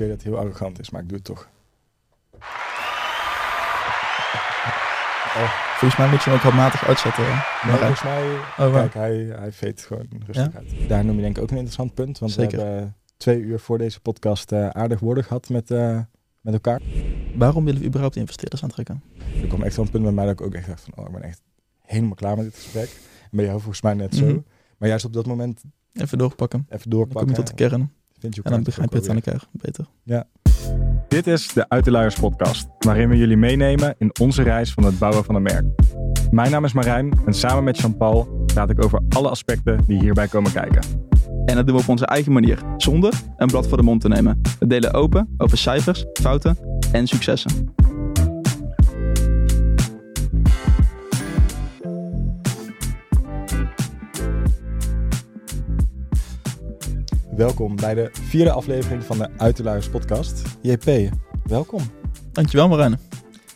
weet dat het heel arrogant is, maar ik doe het toch. Oh. Volgens mij moet je hem ook handmatig uitzetten. hè? Volgens mij, waar? kijk, hij, hij veet gewoon rustig Ja? uit. Daar noem je denk ik ook een interessant punt. Want Zeker. we hebben twee uur voor deze podcast eh, aardig woorden gehad met, eh, met elkaar. waarom willen we überhaupt investeerders aantrekken? Er kwam echt wel een punt bij mij dat ik ook echt dacht van, oh, ik ben echt helemaal klaar met dit gesprek. En bij jou volgens mij net zo. Mhm. Maar juist op dat moment Even doorpakken. even Dan kom doorpakken. je tot de kern. Vind je En dan begrijp je het aan elkaar beter. alweer. Dit is de Uit de Luiers podcast, waarin we jullie meenemen in onze reis van het bouwen van een merk. Mijn naam is Marijn en samen met Jean-Paul praat ik over alle aspecten die hierbij komen kijken. En dat doen we op onze eigen manier, zonder een blad voor de mond te nemen. We delen open over cijfers, fouten en successen. Welkom bij de vierde aflevering van de Uit de Luiers podcast. JP, welkom. Dankjewel Marijn.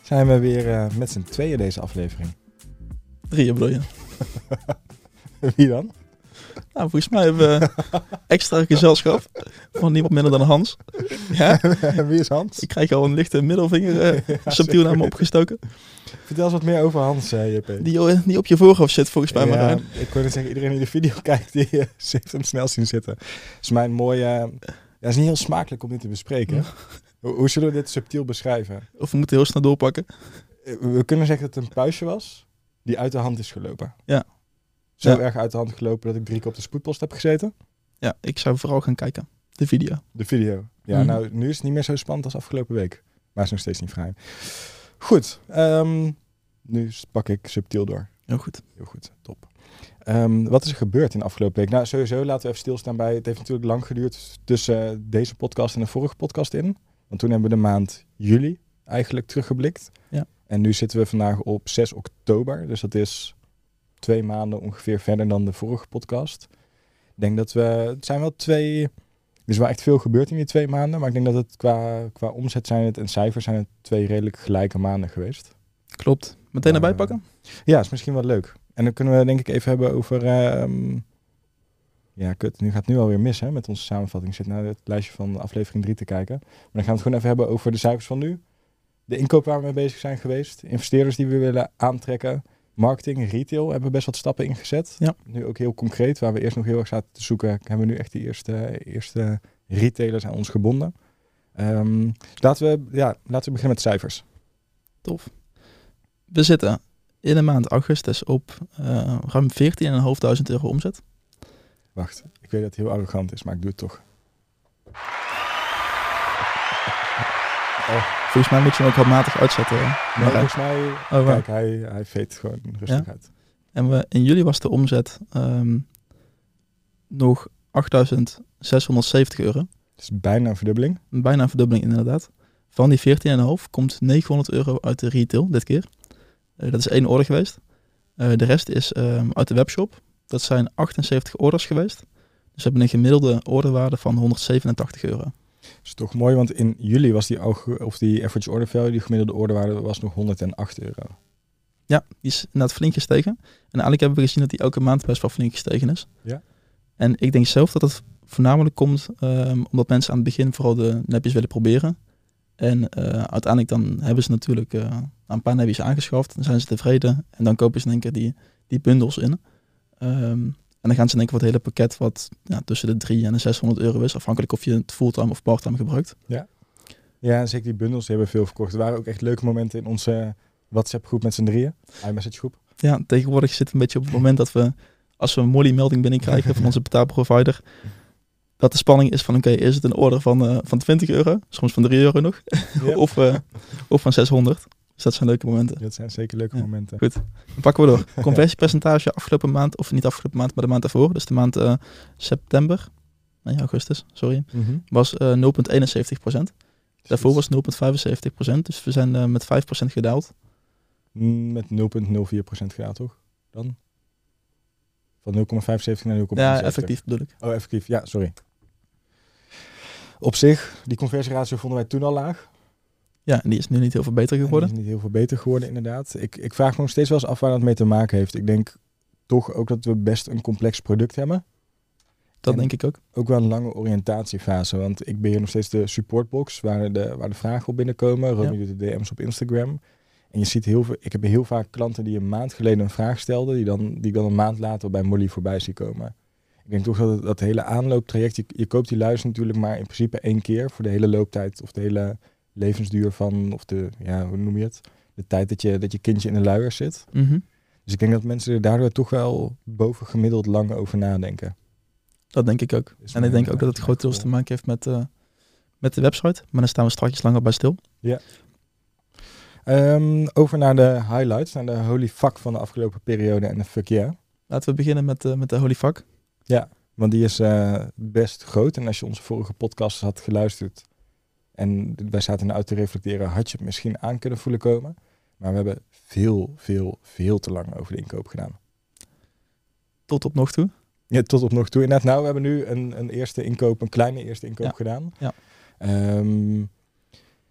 Zijn we weer eh, met z'n tweeën deze aflevering. Drieën bedoel je? Wie dan? Nou, volgens mij hebben we extra gezelschap van niemand minder dan Hans. Ja, Wie is Hans? ik krijg al een lichte middelvinger eh, subtiel naar me opgestoken. Vertel eens wat meer over Hans, eh, JP. Die, eh, die op je voorhoofd zit volgens mij Ja, Marijn. ik wil zeggen, iedereen die de video kijkt, die heeft hem snel zien zitten. Het is mijn mooie... ja, is niet heel smakelijk om dit te bespreken. Hoe, hoe zullen we dit subtiel beschrijven? Of we moeten heel snel doorpakken. We kunnen zeggen dat het een puistje was die uit de hand is gelopen. Ja. Zo Ja. erg uit de hand gelopen dat ik drie keer op de spoedpost heb gezeten. Ja, ik zou vooral gaan kijken. De video. De video. Ja, Mhm. nou, nu is het niet meer zo spannend als afgelopen week. Maar het is nog steeds niet vrij. Goed. ehm, nu pak ik subtiel door. Heel goed. Heel goed, top. Ehm, wat is er gebeurd in de afgelopen week? Nou, sowieso laten we even stilstaan bij... Het heeft natuurlijk lang geduurd tussen deze podcast en de vorige podcast in. Want toen hebben we de maand juli eigenlijk teruggeblikt. Ja. En nu zitten we vandaag op 6 oktober. Dus dat is twee maanden ongeveer verder dan de vorige podcast. Ik denk dat we... Het zijn wel twee... Er is wel echt veel gebeurd in die twee maanden. Maar ik denk dat het qua, qua omzet zijn het en cijfers zijn het twee redelijk gelijke maanden geweest. Klopt. Meteen Ja, erbij pakken? Ja, is misschien wel leuk. En dan kunnen we denk ik even hebben over... ehm, ja, kut, nu gaat het nu alweer mis hè, met onze samenvatting. Ik zit naar het lijstje van aflevering 3 te kijken. Maar dan gaan we het gewoon even hebben over de cijfers van nu. De inkoop waar we mee bezig zijn geweest. Investeerders die we willen aantrekken. Marketing, retail hebben we best wat stappen ingezet. Ja. Nu ook heel concreet. Waar we eerst nog heel erg zaten te zoeken, hebben we nu echt de eerste, eerste retailers aan ons gebonden. Ehm, laten, we, ja, laten we beginnen met cijfers. Tof. We zitten in de maand augustus op eh, ruim 14.500 euro omzet. Wacht, ik weet dat het heel arrogant is, maar ik doe het toch. Volgens mij moet je hem ook handmatig uitzetten. Maar Marijn. volgens mij, Oh, kijk, hij, hij veet gewoon rustig Ja? uit. En we, in juli was de omzet ehm, nog 8.670 euro. Is bijna een verdubbeling. Bijna een verdubbeling inderdaad. Van die 14,5 komt 900 euro uit de retail dit keer. Eh, dat is één order geweest. Eh, de rest is ehm, uit de webshop. Dat zijn 78 orders geweest. Dus we hebben een gemiddelde orderwaarde van 187 euro. Dat is toch mooi, want in juli was die, of die average order value, die gemiddelde orderwaarde, was nog 108 euro. Ja, die is inderdaad flink gestegen. En eigenlijk hebben we gezien dat die elke maand best wel flink gestegen is. Ja. En ik denk zelf dat het voornamelijk komt ehm, omdat mensen aan het begin vooral de nepjes willen proberen. En eh, uiteindelijk dan hebben ze natuurlijk eh, een paar nepjes aangeschaft. Dan zijn ze tevreden. En dan kopen ze in één keer die, die bundels in. Ehm, en dan gaan ze één keer voor het hele pakket wat ja, tussen de 3 en de 600 euro is. Afhankelijk of je het fulltime of parttime gebruikt. Ja, en zeker die bundels die hebben veel verkocht. Er waren ook echt leuke momenten in onze WhatsApp groep met z'n drieën. iMessage groep. Ja, tegenwoordig zit het een beetje op het moment dat we, als we een Molly-melding binnenkrijgen van onze betaalprovider, dat de spanning is van, oké, is het een order van, eh, van 20 euro, soms van 3 euro nog, Ja. of, eh, of van 600. Dus dat zijn leuke momenten. Dat zijn zeker leuke Ja. momenten. Goed, dan pakken we door. Conversiepercentage afgelopen maand, of niet afgelopen maand, maar de maand daarvoor, dus de maand eh, september, nee, augustus, sorry, Mhm. was eh 0,71 procent. Daarvoor was 0,75 procent, dus we zijn eh, met 5 procent gedaald. Mm, Met 0,04% gedaald, toch? Dan? Van 0,75 naar 0,70. Ja, effectief bedoel ik. Oh, effectief. Ja, sorry. Op zich, die conversieratio vonden wij toen al laag. Ja, en die is nu niet heel veel beter En geworden. die is niet heel veel beter geworden, inderdaad. Ik, ik vraag me nog steeds wel eens af waar dat mee te maken heeft. Ik denk toch ook dat we best een complex product hebben. Dat En- denk ik ook. ook wel een lange oriëntatiefase. Want ik beheer nog steeds de supportbox waar de, waar de vragen op binnenkomen. Romy doet de DM's op Instagram. En je ziet heel veel. Ik heb heel vaak klanten die een maand geleden een vraag stelden, die, dan, die ik dan een maand later bij Molly voorbij zie komen. Ik denk toch dat het- dat hele aanlooptraject, je, je koopt die luister natuurlijk maar in principe één keer voor de hele looptijd of de hele levensduur van, of de, ja, hoe noem je het? De tijd dat je, dat je kindje in de luier zit. Mhm. Dus ik denk dat mensen er daardoor toch wel bovengemiddeld lang over nadenken. Dat denk ik ook. En ik denk ook dat het grotendeels te maken heeft met, eh, met de website. Maar daar staan we straks langer bij stil. Ehm, over naar de highlights, naar de holy fuck van de afgelopen periode en de fuck yeah. Laten we beginnen met, eh, met de Holy Fuck. Want die is eh, best groot. En als je onze vorige podcast had geluisterd en wij zaten de auto te reflecteren, had je het misschien aan kunnen voelen komen. Maar we hebben veel, veel, veel te lang over de inkoop gedaan. Tot op nog toe. Ja, tot op nog toe. Inderdaad, nou, we hebben nu een, een eerste inkoop, een kleine eerste inkoop Ja, gedaan. ja. Ehm,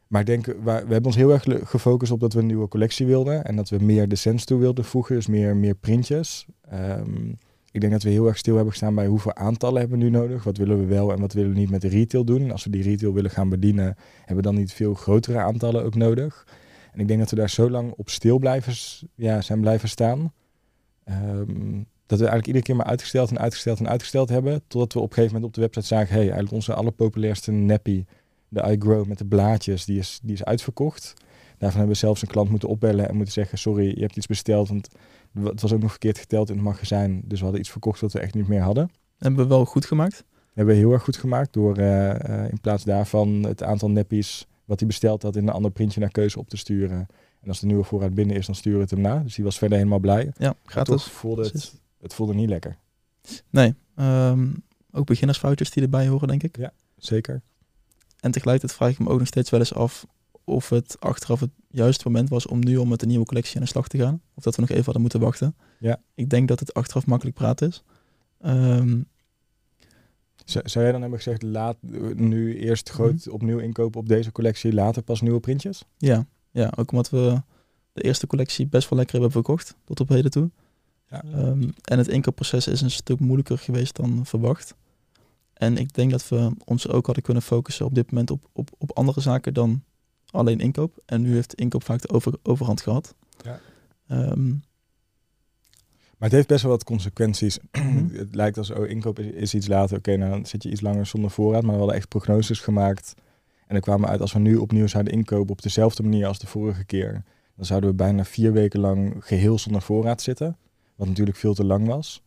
maar ik denk, we hebben ons heel erg gefocust op dat we een nieuwe collectie wilden. En dat we meer decens toe wilden voegen, dus meer, meer printjes. Ehm, ik denk dat we heel erg stil hebben gestaan bij hoeveel aantallen hebben we nu nodig. Wat willen we wel en wat willen we niet met de retail doen. Als we die retail willen gaan bedienen, hebben we dan niet veel grotere aantallen ook nodig. En ik denk dat we daar zo lang op stil blijven, ja, zijn blijven staan. Ehm, dat we eigenlijk iedere keer maar uitgesteld en uitgesteld en uitgesteld hebben. Totdat we op een gegeven moment op de website zagen, hey, eigenlijk onze allerpopulairste nappy, de iGrow met de blaadjes, die is, die is uitverkocht. Daarvan hebben we zelfs een klant moeten opbellen en moeten zeggen, sorry, je hebt iets besteld, want het was ook nog verkeerd geteld in het magazijn. Dus we hadden iets verkocht wat we echt niet meer hadden. Hebben we wel goed gemaakt. hebben we heel erg goed gemaakt door eh, eh, in plaats daarvan het aantal neppies wat hij besteld had in een ander printje naar keuze op te sturen. En als de nieuwe voorraad binnen is, dan sturen we het hem na. Dus die was verder helemaal blij. Ja, gratis. toch voelde het, het voelde niet lekker. Nee, ehm, ook beginnersfoutjes die erbij horen, denk ik. Zeker. En tegelijkertijd vraag ik me ook nog steeds wel eens af of het achteraf het juiste moment was om nu om met een nieuwe collectie aan de slag te gaan. Of dat we nog even hadden moeten wachten. Ja. Ik denk dat het achteraf makkelijk praten is. Ehm, Z- zou jij dan hebben gezegd, laat nu eerst groot opnieuw inkopen op deze collectie, later pas nieuwe printjes? ja, ja, ook omdat we de eerste collectie best wel lekker hebben verkocht tot op heden toe. Ja. Ehm, en het inkoopproces is een stuk moeilijker geweest dan verwacht. En ik denk dat we ons ook hadden kunnen focussen op dit moment op, op, op andere zaken dan alleen inkoop. En nu heeft inkoop vaak de over, overhand gehad. Ja. Ehm, Maar het heeft best wel wat consequenties. Mhm. het lijkt als, oh, inkoop is, is iets later. Oké, nou dan zit je iets langer zonder voorraad. Maar we hadden echt prognoses gemaakt. En er kwamen uit, als we nu opnieuw zouden inkopen op dezelfde manier als de vorige keer. Dan zouden we bijna vier weken lang geheel zonder voorraad zitten. Wat natuurlijk veel te lang was.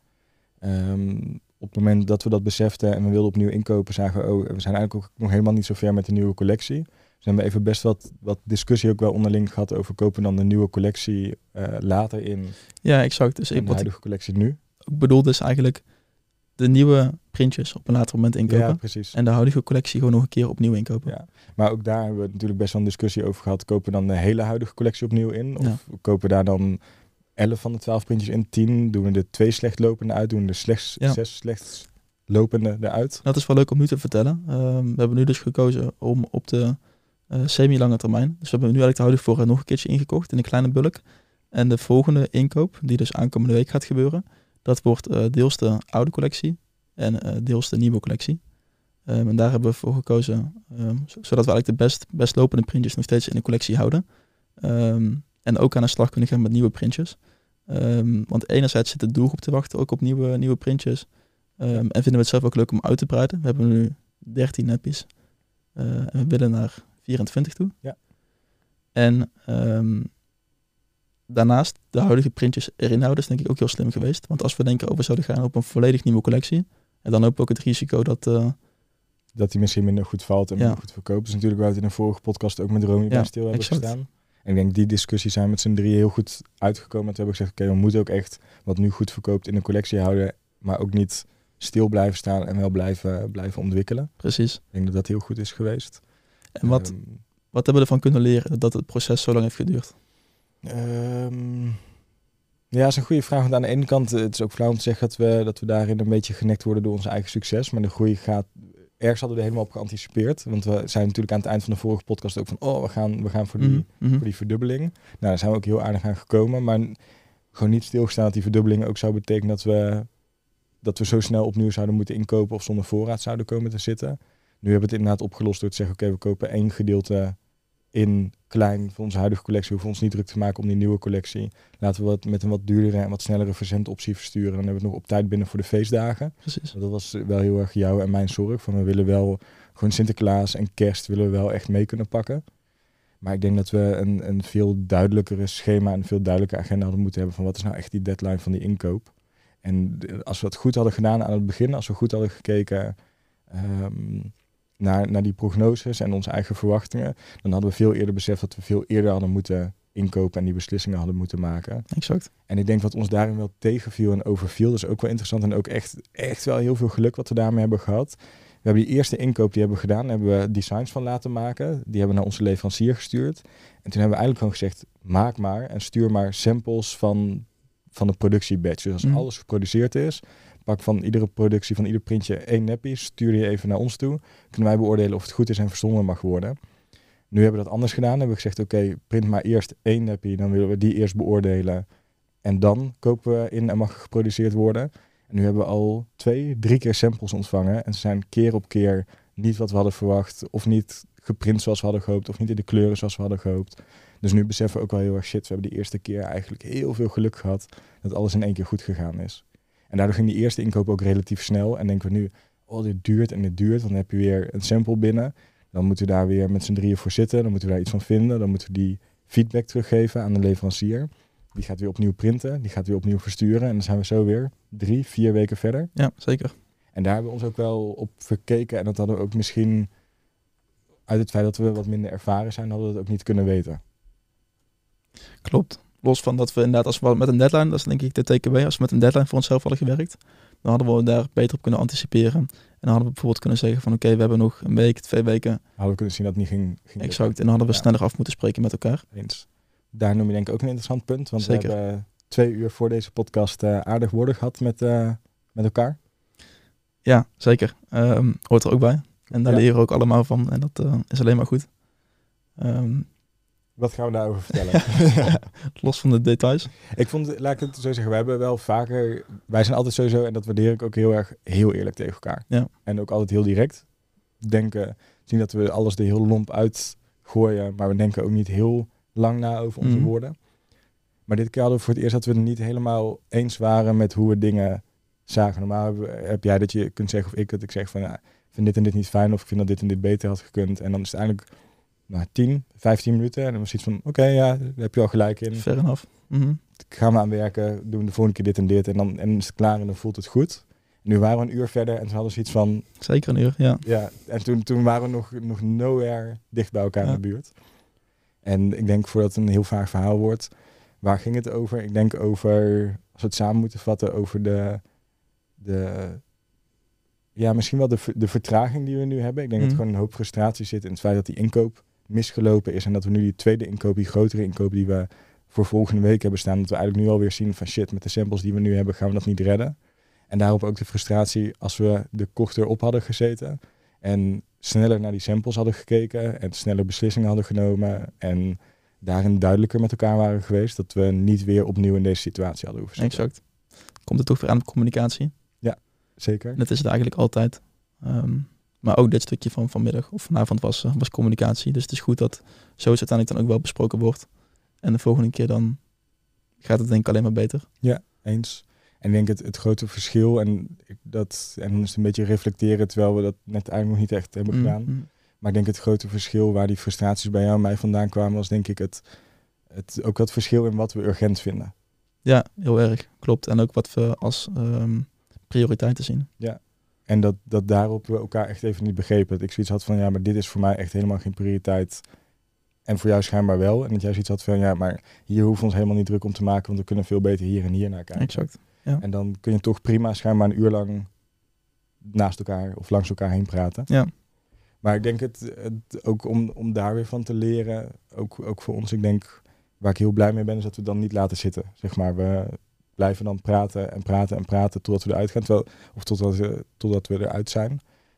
Ehm, op het moment dat we dat beseften en we wilden opnieuw inkopen, zagen we, oh, we zijn eigenlijk ook nog helemaal niet zo ver met de nieuwe collectie. Dus we hebben even best wat, wat discussie ook wel onderling gehad over kopen dan de nieuwe collectie eh, later in ja, exact. Dus ik, de ik huidige collectie nu. ook bedoelde is eigenlijk de nieuwe printjes op een later moment inkopen. Ja, precies. En de huidige collectie gewoon nog een keer opnieuw inkopen. Ja. Maar ook daar hebben we natuurlijk best wel een discussie over gehad. Kopen dan de hele huidige collectie opnieuw in? Of Ja. kopen daar dan 11 van de 12 printjes in? 10? Doen we de twee slecht lopende uit? Doen we de slechts, Ja. zes slecht lopende eruit? Dat is wel leuk om nu te vertellen. Ehm, we hebben nu dus gekozen om op de semi-lange termijn. Dus we hebben nu eigenlijk de huidige voorraad nog een keertje ingekocht in een kleine bulk. En de volgende inkoop, die dus aankomende week gaat gebeuren, dat wordt eh, deels de oude collectie en eh, deels de nieuwe collectie. Ehm, en daar hebben we voor gekozen, ehm, zo- zodat we eigenlijk de best, best lopende printjes nog steeds in de collectie houden. Ehm, en ook aan de slag kunnen gaan met nieuwe printjes. Want enerzijds zit de doelgroep te wachten ook op nieuwe, nieuwe printjes. En vinden we het zelf ook leuk om uit te breiden. We hebben nu 13 neppies. Eh, en we willen naar 24 toe. Ja. En ehm, daarnaast de huidige printjes erin houden is denk ik ook heel slim geweest. Want als we denken, oh, we zouden gaan op een volledig nieuwe collectie. En dan ook ook het risico dat... eh, Dat die misschien minder goed valt en Ja. minder goed verkoopt. Dus natuurlijk waar we het in een vorige podcast ook met Romy Ja, stil hebben exact. gestaan. En ik denk die discussie zijn met z'n drieën heel goed uitgekomen. We hebben gezegd, oké, we moeten ook echt wat nu goed verkoopt in de collectie houden. Maar ook niet stil blijven staan en wel blijven, blijven ontwikkelen. precies. Ik denk dat dat heel goed is geweest. En wat, Ehm, wat hebben we ervan kunnen leren dat het proces zo lang heeft geduurd? Ehm, ja, dat is een goede vraag. Want aan de ene kant, eh, het is ook flauw om te zeggen dat we, dat we daarin een beetje genekt worden door ons eigen succes. Maar de groei gaat. Ergens hadden we er helemaal op geanticipeerd. Want we zijn natuurlijk aan het eind van de vorige podcast ook van, oh, we gaan, we gaan voor, die, Mhm, mhm. voor die verdubbeling. Nou, daar zijn we ook heel aardig aan gekomen. Maar gewoon niet stilgestaan dat die verdubbeling ook zou betekenen dat we, dat we zo snel opnieuw zouden moeten inkopen of zonder voorraad zouden komen te zitten. Nu hebben we het inderdaad opgelost door te zeggen, oké, we kopen één gedeelte in klein voor onze huidige collectie. We hoeven ons niet druk te maken om die nieuwe collectie. Laten we het met een wat duurdere en wat snellere verzendoptie versturen. Dan hebben we het nog op tijd binnen voor de feestdagen. Precies. Dat was wel heel erg jouw en mijn zorg. Van we willen wel gewoon Sinterklaas en kerst willen we wel echt mee kunnen pakken. Maar ik denk dat we een, een veel duidelijkere schema en een veel duidelijke agenda hadden moeten hebben van wat is nou echt die deadline van die inkoop. En als we dat goed hadden gedaan aan het begin, als we goed hadden gekeken ehm, naar, naar die prognoses en onze eigen verwachtingen, dan hadden we veel eerder beseft dat we veel eerder hadden moeten inkopen en die beslissingen hadden moeten maken. Exact. En ik denk wat ons daarin wel tegenviel en overviel, dat is ook wel interessant en ook echt, echt wel heel veel geluk wat we daarmee hebben gehad. We hebben die eerste inkoop die hebben we gedaan, hebben we designs van laten maken. Die hebben we naar onze leverancier gestuurd. En toen hebben we eigenlijk gewoon gezegd, maak maar en stuur maar samples van, van de productiebatch. Dus als Mhm. alles geproduceerd is, pak van iedere productie, van ieder printje één neppie, stuur die even naar ons toe. Kunnen wij beoordelen of het goed is en verzonden mag worden. Nu hebben we dat anders gedaan. Hebben we gezegd, oké, print maar eerst één neppie, dan willen we die eerst beoordelen. En dan kopen we in en mag geproduceerd worden. En nu hebben we al twee, drie keer samples ontvangen. En ze zijn keer op keer niet wat we hadden verwacht. Of niet geprint zoals we hadden gehoopt. Of niet in de kleuren zoals we hadden gehoopt. Dus nu beseffen we ook wel heel erg shit. We hebben die eerste keer eigenlijk heel veel geluk gehad. Dat alles in één keer goed gegaan is. En daardoor ging die eerste inkoop ook relatief snel. En denken we nu, oh dit duurt en dit duurt. Dan heb je weer een sample binnen. Dan moeten we daar weer met z'n drieën voor zitten. Dan moeten we daar iets van vinden. Dan moeten we die feedback teruggeven aan de leverancier. Die gaat weer opnieuw printen. Die gaat weer opnieuw versturen. En dan zijn we zo weer drie, vier weken verder. Ja, zeker. En daar hebben we ons ook wel op verkeken. En dat hadden we ook misschien uit het feit dat we wat minder ervaren zijn, hadden we dat ook niet kunnen weten. Klopt. Los van dat we inderdaad, als we met een deadline, dat is denk ik de TKW, als we met een deadline voor onszelf hadden gewerkt, dan hadden we daar beter op kunnen anticiperen. En dan hadden we bijvoorbeeld kunnen zeggen van oké, we hebben nog een week, twee weken, Hadden we kunnen zien dat het niet ging. ging exact. En dan hadden we Ja. sneller af moeten spreken met elkaar. Eens. Daar noem je denk ik ook een interessant punt. Want Zeker. we hebben twee uur voor deze podcast eh, aardig woorden gehad met, eh, met elkaar. Ja, zeker. Ehm, hoort er ook bij. En daar Ja. leren we ook allemaal van. En dat eh, is alleen maar goed. Ehm, Wat gaan we daarover vertellen? los van de details. ik vond, laat ik het zo zeggen, we hebben wel vaker, wij zijn altijd sowieso, en dat waardeer ik ook heel erg, heel eerlijk tegen elkaar. Ja. En ook altijd heel direct. Denken, zien dat we alles er heel lomp uitgooien, maar we denken ook niet heel lang na over onze Mhm. woorden. Maar dit keer hadden we voor het eerst dat we het niet helemaal eens waren met hoe we dingen zagen. Normaal heb jij dat je kunt zeggen, of ik dat ik zeg van, ja, ik vind dit en dit niet fijn, of ik vind dat dit en dit beter had gekund. En dan is het eigenlijk nou, 10, 15 minuten. En dan was iets van, oké, ja, daar heb je al gelijk in Fair enough. Mhm. gaan we aan werken, doen de volgende keer dit en dit. En dan en is het klaar en dan voelt het goed. En nu waren we een uur verder en toen hadden ze iets van, Zeker een uur, ja. ja, en toen, toen waren we nog, nog nowhere dicht bij elkaar Ja. in de buurt. En ik denk voordat het een heel vaag verhaal wordt, waar ging het over? Ik denk over, als we het samen moeten vatten, over de, de ja, misschien wel de, ver- de vertraging die we nu hebben. Ik denk dat er Mhm. gewoon een hoop frustratie zit in het feit dat die inkoop misgelopen is. En dat we nu die tweede inkoop, die grotere inkoop die we voor volgende week hebben staan, dat we eigenlijk nu alweer zien van shit, met de samples die we nu hebben, gaan we dat niet redden. En daarop ook de frustratie als we de korter op hadden gezeten en sneller naar die samples hadden gekeken en sneller beslissingen hadden genomen en daarin duidelijker met elkaar waren geweest, dat we niet weer opnieuw in deze situatie hadden hoeven zitten. Exact. Komt het toch weer aan op communicatie. Zeker. Dat is het eigenlijk altijd. Ehm, maar ook dit stukje van vanmiddag of vanavond was, eh, was communicatie. Dus het is goed dat zoiets uiteindelijk dan ook wel besproken wordt. En de volgende keer dan gaat het denk ik alleen maar beter. Eens. En ik denk het, het grote verschil, en, dat, en het een beetje reflecteren, terwijl we dat net eigenlijk nog niet echt hebben gedaan. Mhm. Maar ik denk het grote verschil waar die frustraties bij jou en mij vandaan kwamen, was denk ik het, het, ook dat verschil in wat we urgent vinden. Ja, heel erg. Klopt. En ook wat we als ehm, prioriteiten zien. En dat, dat daarop we elkaar echt even niet begrepen. Dat ik zoiets had van, ja, maar dit is voor mij echt helemaal geen prioriteit. En voor jou schijnbaar wel. En dat jij zoiets had van, ja, maar hier hoeven we ons helemaal niet druk om te maken, want we kunnen veel beter hier en hier naar kijken. Exact. En dan kun je toch prima schijnbaar een uur lang naast elkaar of langs elkaar heen praten. Ja. Maar ik denk het, het ook om, om daar weer van te leren, ook, ook voor ons, ik denk waar ik heel blij mee ben, is dat we dan niet laten zitten. Zeg maar, we blijven dan praten en praten en praten totdat we eruit gaan, terwijl, of totdat we, totdat we eruit zijn.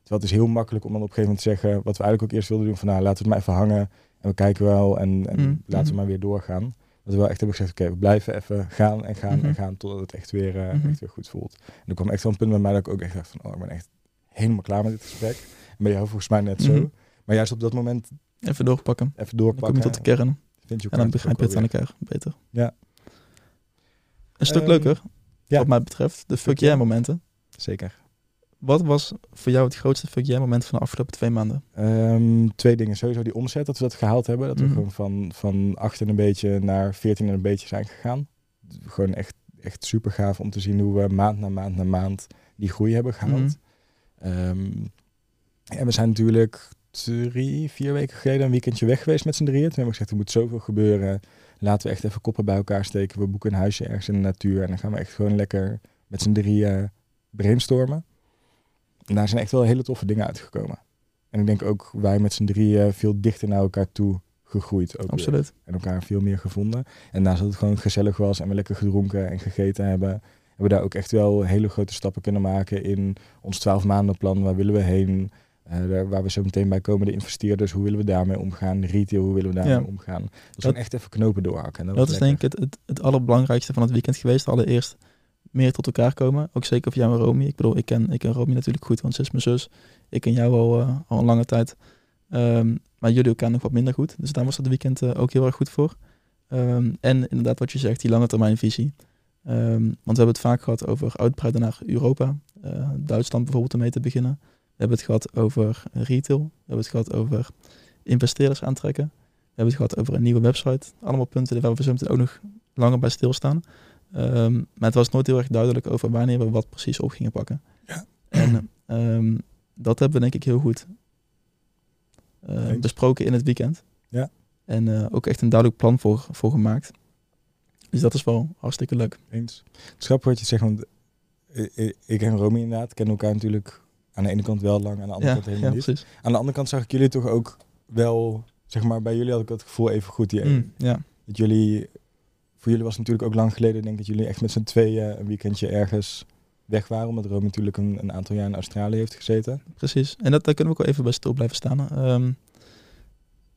Terwijl het is heel makkelijk om dan op een gegeven moment te zeggen, wat we eigenlijk ook eerst wilden doen, van nou laten we het maar even hangen en we kijken wel en, en Mm, laten we mhm. maar weer doorgaan. Dat we wel echt hebben gezegd, oké, we blijven even gaan en gaan en gaan totdat het echt weer, eh, Mhm. echt weer goed voelt. En er kwam echt wel een punt bij mij dat ik ook echt dacht van, oh, ik ben echt helemaal klaar met dit gesprek. En bij jou volgens mij net zo. Mhm. Maar juist op dat moment Even doorpakken. even Dan kom je doorpakken. tot de kern. vind je En dan begrijp je het aan elkaar beter. Ja. Een stuk Ehm, leuker, ja. wat mij betreft, de fuck yeah momenten. Zeker. Wat was voor jou het grootste fuck yeah moment van de afgelopen twee maanden? Ehm, twee dingen. Sowieso die omzet, dat we dat gehaald hebben. Dat Mhm. we gewoon van, van 8 en een beetje naar 14 en een beetje zijn gegaan. Gewoon echt, echt super gaaf om te zien hoe we maand na maand na maand die groei hebben gehaald. Mhm. Ehm, en we zijn natuurlijk drie, vier weken geleden een weekendje weg geweest met z'n drieën. Toen hebben we gezegd, er moet zoveel gebeuren. Laten we echt even koppen bij elkaar steken. We boeken een huisje ergens in de natuur. En dan gaan we echt gewoon lekker met z'n drieën brainstormen. En daar zijn echt wel hele toffe dingen uitgekomen. En ik denk ook wij met z'n drieën veel dichter naar elkaar toe gegroeid. Ook weer. Absoluut. En elkaar veel meer gevonden. En naast dat het gewoon gezellig was en we lekker gedronken en gegeten hebben, hebben we daar ook echt wel hele grote stappen kunnen maken in ons 12 maanden plan. Waar willen we heen? Eh, waar we zo meteen bij komen, de investeerders, hoe willen we daarmee omgaan? Retail, hoe willen we daarmee Ja. omgaan? Dat is Dat- gewoon echt even knopen doorhakken. En dat, Dat is denk ik het, het, het allerbelangrijkste van het weekend geweest. Allereerst meer tot elkaar komen. Ook zeker voor jou en Romy. Ik bedoel, ik ken, ik ken Romy natuurlijk goed, want ze is mijn zus. Ik ken jou al, eh, al een lange tijd. Ehm, maar jullie elkaar nog wat minder goed. Dus daar was het weekend eh, ook heel erg goed voor. Ehm, en inderdaad wat je zegt, die lange termijn visie. Ehm, want we hebben het vaak gehad over uitbreiden naar Europa. Duitsland bijvoorbeeld om mee te beginnen. We hebben het gehad over retail. We hebben het gehad over investeerders aantrekken. We hebben het gehad over een nieuwe website. Allemaal punten waar we zo meteen ook nog langer bij stilstaan. Ehm, maar het was nooit heel erg duidelijk over wanneer we wat precies op gingen pakken. Ja. En ehm, dat hebben we denk ik heel goed eh, besproken in het weekend. Ja. En eh, ook echt een duidelijk plan voor, voor gemaakt. Dus dat is wel hartstikke leuk. Eens. Het is grappig wat je zegt, want i- ik en Romy inderdaad kennen elkaar natuurlijk aan de ene kant wel lang, aan de andere Ja, kant helemaal ja niet. precies. Aan de andere kant zag ik jullie toch ook wel, zeg maar, bij jullie had ik het gevoel even goed. Die, Mm, ja. Dat jullie, voor jullie was het natuurlijk ook lang geleden, denk ik, dat jullie echt met z'n tweeën een weekendje ergens weg waren. Omdat Romy natuurlijk een, een aantal jaar in Australië heeft gezeten. Precies. En dat, daar kunnen we ook wel even bij stil blijven staan. Ehm,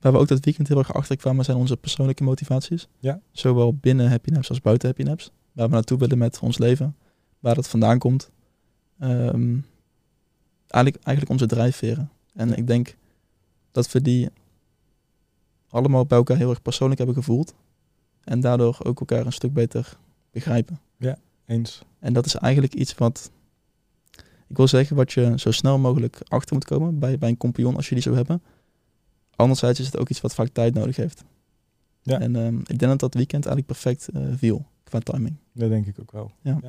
waar we ook dat weekend heel erg achter kwamen zijn onze persoonlijke motivaties. Ja. Zowel binnen Happy Naps als buiten Happy Naps. Waar we naartoe willen met ons leven. Waar dat vandaan komt. Ehm, eigenlijk, eigenlijk onze drijfveren. En ik denk dat we die allemaal bij elkaar heel erg persoonlijk hebben gevoeld. En daardoor ook elkaar een stuk beter begrijpen. Eens. En dat is eigenlijk iets wat, ik wil zeggen, wat je zo snel mogelijk achter moet komen bij, bij een compagnon als je die zou hebben. Anderzijds is het ook iets wat vaak tijd nodig heeft. Ja. En ehm, ik denk dat dat weekend eigenlijk perfect eh, viel qua timing. Dat denk ik ook wel. Ja.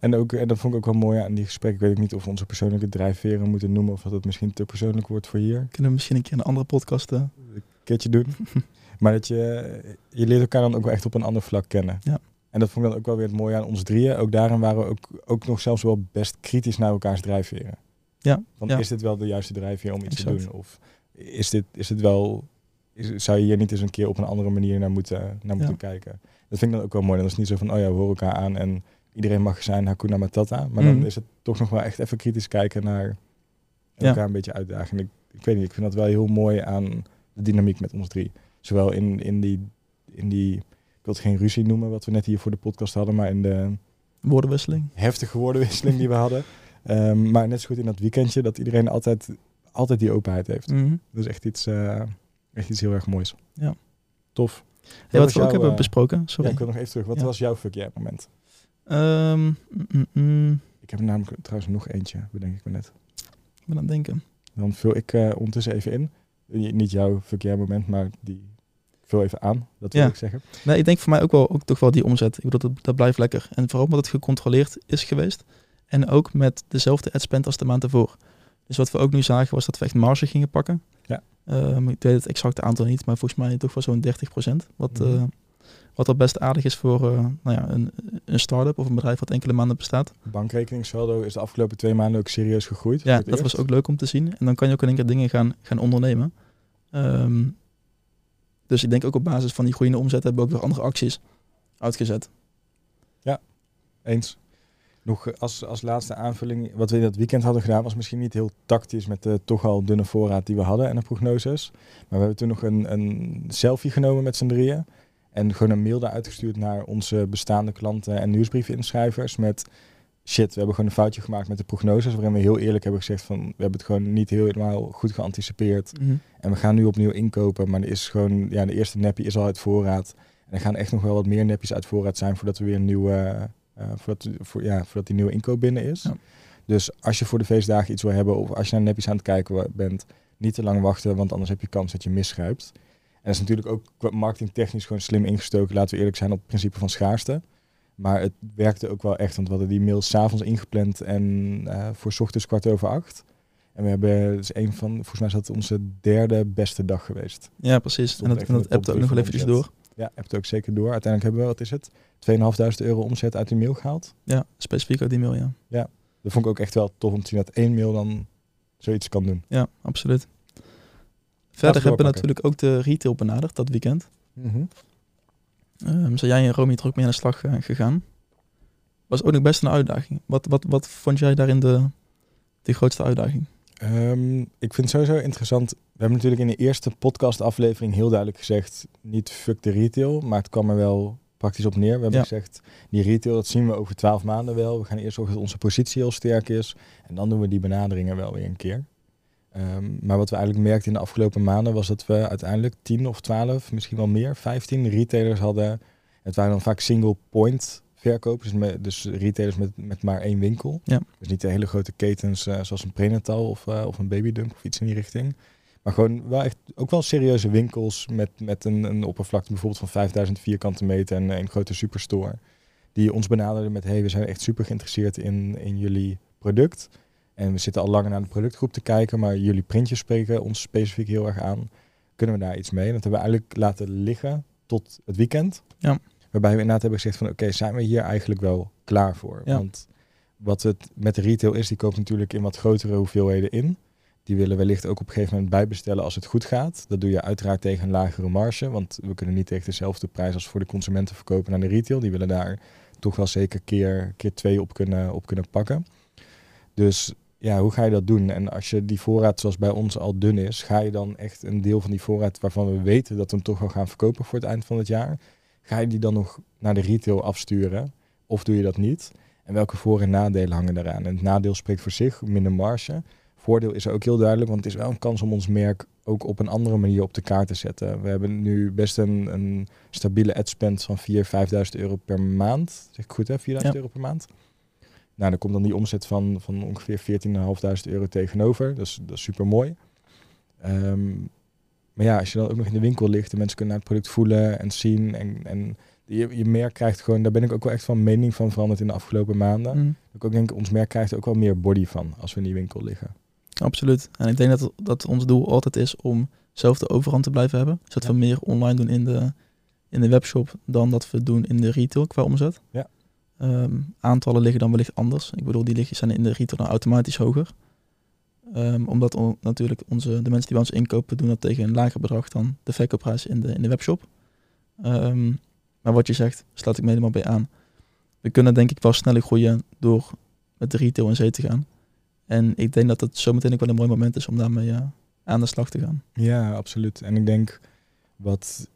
En, ook, en dat vond ik ook wel mooi aan die gesprekken. Ik weet ook niet of we onze persoonlijke drijfveren moeten noemen. Of dat het misschien te persoonlijk wordt voor hier. Kunnen we misschien een keer een andere podcast. eh, Een keertje doen. maar dat je, je leert elkaar dan ook wel echt op een ander vlak kennen. Ja. En dat vond ik dan ook wel weer het mooie aan ons drieën. Ook daarin waren we ook, ook nog zelfs wel best kritisch naar elkaars drijfveren. Ja, Want ja. is dit wel de juiste drijfveer om iets Exact. te doen? Of is dit, is dit wel... Is, zou je hier niet eens een keer op een andere manier naar moeten, naar moeten kijken? Dat vind ik dan ook wel mooi. Dan is niet zo van, oh ja, we horen elkaar aan en iedereen mag zijn Hakuna Matata. Maar dan Mhm. is het toch nog wel echt even kritisch kijken naar Ja. elkaar een beetje uitdagen. En ik, ik weet niet, ik vind dat wel heel mooi aan de dynamiek met ons drie. Zowel in, in, die, in die, ik wil het geen ruzie noemen, wat we net hier voor de podcast hadden, maar in de woordenwisseling. heftige woordenwisseling die we hadden. Ehm, maar net zo goed in dat weekendje, dat iedereen altijd, altijd die openheid heeft. Mhm. Dat is echt iets, eh, echt iets heel erg moois. Ja. Tof. Hey, was wat we ook jouw, hebben eh, besproken, Ja, sorry. ik wil nog even terug. Wat Ja. was jouw fuck yeah moment? Ehm, mm, mm, mm. Ik heb namelijk trouwens nog eentje, bedenk ik me net. Ik ben aan het denken. Dan vul ik eh, ondertussen even in. Eh, Niet jouw yeah moment, maar die ik vul even aan. Dat wil Ja. ik zeggen. Nee, ik denk voor mij ook wel ook toch wel die omzet. Ik bedoel, dat, dat blijft lekker. En vooral omdat het gecontroleerd is geweest. En ook met dezelfde adspend als de maand ervoor. Dus wat we ook nu zagen was dat we echt marge gingen pakken. Ja. Ehm, ik weet het exacte aantal niet, maar volgens mij toch wel zo'n 30%. Wat, eh, wat al best aardig is voor eh, nou ja, een, een start-up of een bedrijf wat enkele maanden bestaat. Bankrekeningssaldo is de afgelopen twee maanden ook serieus gegroeid. Ja, dat was ook leuk om te zien. En dan kan je ook in één keer dingen gaan, gaan ondernemen. Ehm, dus ik denk ook op basis van die groeiende omzet hebben we ook weer andere acties uitgezet. Eens. Nog eh, als, als laatste aanvulling, wat we in dat weekend hadden gedaan, was misschien niet heel tactisch met de toch al dunne voorraad die we hadden en de prognoses. Maar we hebben toen nog een, een selfie genomen met z'n drieën. En gewoon een mail daaruit gestuurd naar onze bestaande klanten en nieuwsbriefinschrijvers met shit, we hebben gewoon een foutje gemaakt met de prognoses, waarin we heel eerlijk hebben gezegd van we hebben het gewoon niet helemaal goed geanticipeerd. Mhm. En we gaan nu opnieuw inkopen, maar er is gewoon, ja, de eerste neppie is al uit voorraad. En er gaan echt nog wel wat meer nepjes uit voorraad zijn voordat we weer een nieuwe, eh, voordat, voor, ja, voordat die nieuwe inkoop binnen is. Ja. Dus als je voor de feestdagen iets wil hebben of als je naar nepjes aan het kijken bent, niet te lang wachten, want anders heb je kans dat je misgrijpt. En dat is natuurlijk ook marketingtechnisch gewoon slim ingestoken. Laten we eerlijk zijn op het principe van schaarste. Maar het werkte ook wel echt, want we hadden die mail s'avonds ingepland en eh, voor 's ochtends kwart over acht. En we hebben, is een van, volgens mij is dat onze derde beste dag geweest. Ja, precies. En dat, en in dat hebt ook nog wel eventjes door. Ja, heb het ook zeker door. Uiteindelijk hebben we, wat is het, 2.500 euro omzet uit die mail gehaald. Ja, specifiek uit die mail, ja. Dat vond ik ook echt wel tof om te zien dat één mail dan zoiets kan doen. Ja, absoluut. Verder hebben we natuurlijk ook de retail benaderd dat weekend. Ehm zijn jij en Romy er ook mee aan de slag eh, gegaan? Was ook nog best een uitdaging. Wat, wat, wat vond jij daarin de, de grootste uitdaging? Ehm, ik vind het sowieso interessant. We hebben natuurlijk in de eerste podcastaflevering heel duidelijk gezegd: niet fuck de retail, maar het kwam er wel praktisch op neer. We hebben Ja. gezegd: die retail, dat zien we over twaalf maanden wel. We gaan eerst zorgen dat onze positie heel sterk is. En dan doen we die benaderingen wel weer een keer. Ehm, maar wat we eigenlijk merkten in de afgelopen maanden was dat we uiteindelijk 10 of 12, misschien wel meer, 15 retailers hadden. Het waren dan vaak single point verkopers, dus, retailers met, met maar één winkel. Ja. Dus niet de hele grote ketens eh, zoals een prenatal of, eh, of een babydump of iets in die richting. Maar gewoon wel echt ook wel serieuze winkels met, met een, een oppervlakte bijvoorbeeld van 5000 vierkante meter en een grote superstore. Die ons benaderden met, hey, we zijn echt super geïnteresseerd in, in jullie product. En we zitten al langer naar de productgroep te kijken, maar jullie printjes spreken ons specifiek heel erg aan. Kunnen we daar iets mee? Dat hebben we eigenlijk laten liggen tot het weekend. Ja. Waarbij we inderdaad hebben gezegd van, oké, zijn we hier eigenlijk wel klaar voor? Ja. Want wat het met de retail is, die koopt natuurlijk in wat grotere hoeveelheden in. Die willen wellicht ook op een gegeven moment bijbestellen als het goed gaat. Dat doe je uiteraard tegen een lagere marge, want we kunnen niet tegen dezelfde prijs als voor de consumenten verkopen naar de retail. Die willen daar toch wel zeker keer, keer twee op kunnen, op kunnen pakken. Dus ja, hoe ga je dat doen? En als je die voorraad zoals bij ons al dun is, ga je dan echt een deel van die voorraad waarvan we weten dat we hem toch wel gaan verkopen voor het eind van het jaar, ga je die dan nog naar de retail afsturen? Of doe je dat niet? En welke voor- en nadelen hangen daaraan? En het nadeel spreekt voor zich, minder marge. Voordeel is ook heel duidelijk, want het is wel een kans om ons merk ook op een andere manier op de kaart te zetten. We hebben nu best een, een stabiele ad spend van 4.000, 5.000 euro per maand. Zeg ik goed hè? 4.000 Ja. euro per maand. Nou, dan komt dan die omzet van, van ongeveer 14.500 euro tegenover. Dat is, dat is super mooi. maar ja, als je dan ook nog in de winkel ligt en mensen kunnen naar het product voelen en zien. En, en je, je merk krijgt gewoon, daar ben ik ook wel echt van mening van veranderd in de afgelopen maanden. Mm, Dat Ik ook denk, ons merk krijgt er ook wel meer body van als we in die winkel liggen. absoluut. En ik denk dat, dat ons doel altijd is om zelf de overhand te blijven hebben. Dus dat Ja. we meer online doen in de, in de webshop dan dat we doen in de retail qua omzet. Ja. Ehm, aantallen liggen dan wellicht anders. Ik bedoel, die liggen, zijn in de retail dan automatisch hoger. Ehm, omdat natuurlijk onze, de mensen die bij ons inkopen, doen dat tegen een lager bedrag dan de verkoopprijs in de, in de webshop. Ehm, maar wat je zegt, sluit ik me helemaal bij aan. We kunnen denk ik wel sneller groeien door met de retail in zee te gaan. En ik denk dat het zometeen ook wel een mooi moment is om daarmee eh, aan de slag te gaan. Ja, absoluut. En ik denk wat,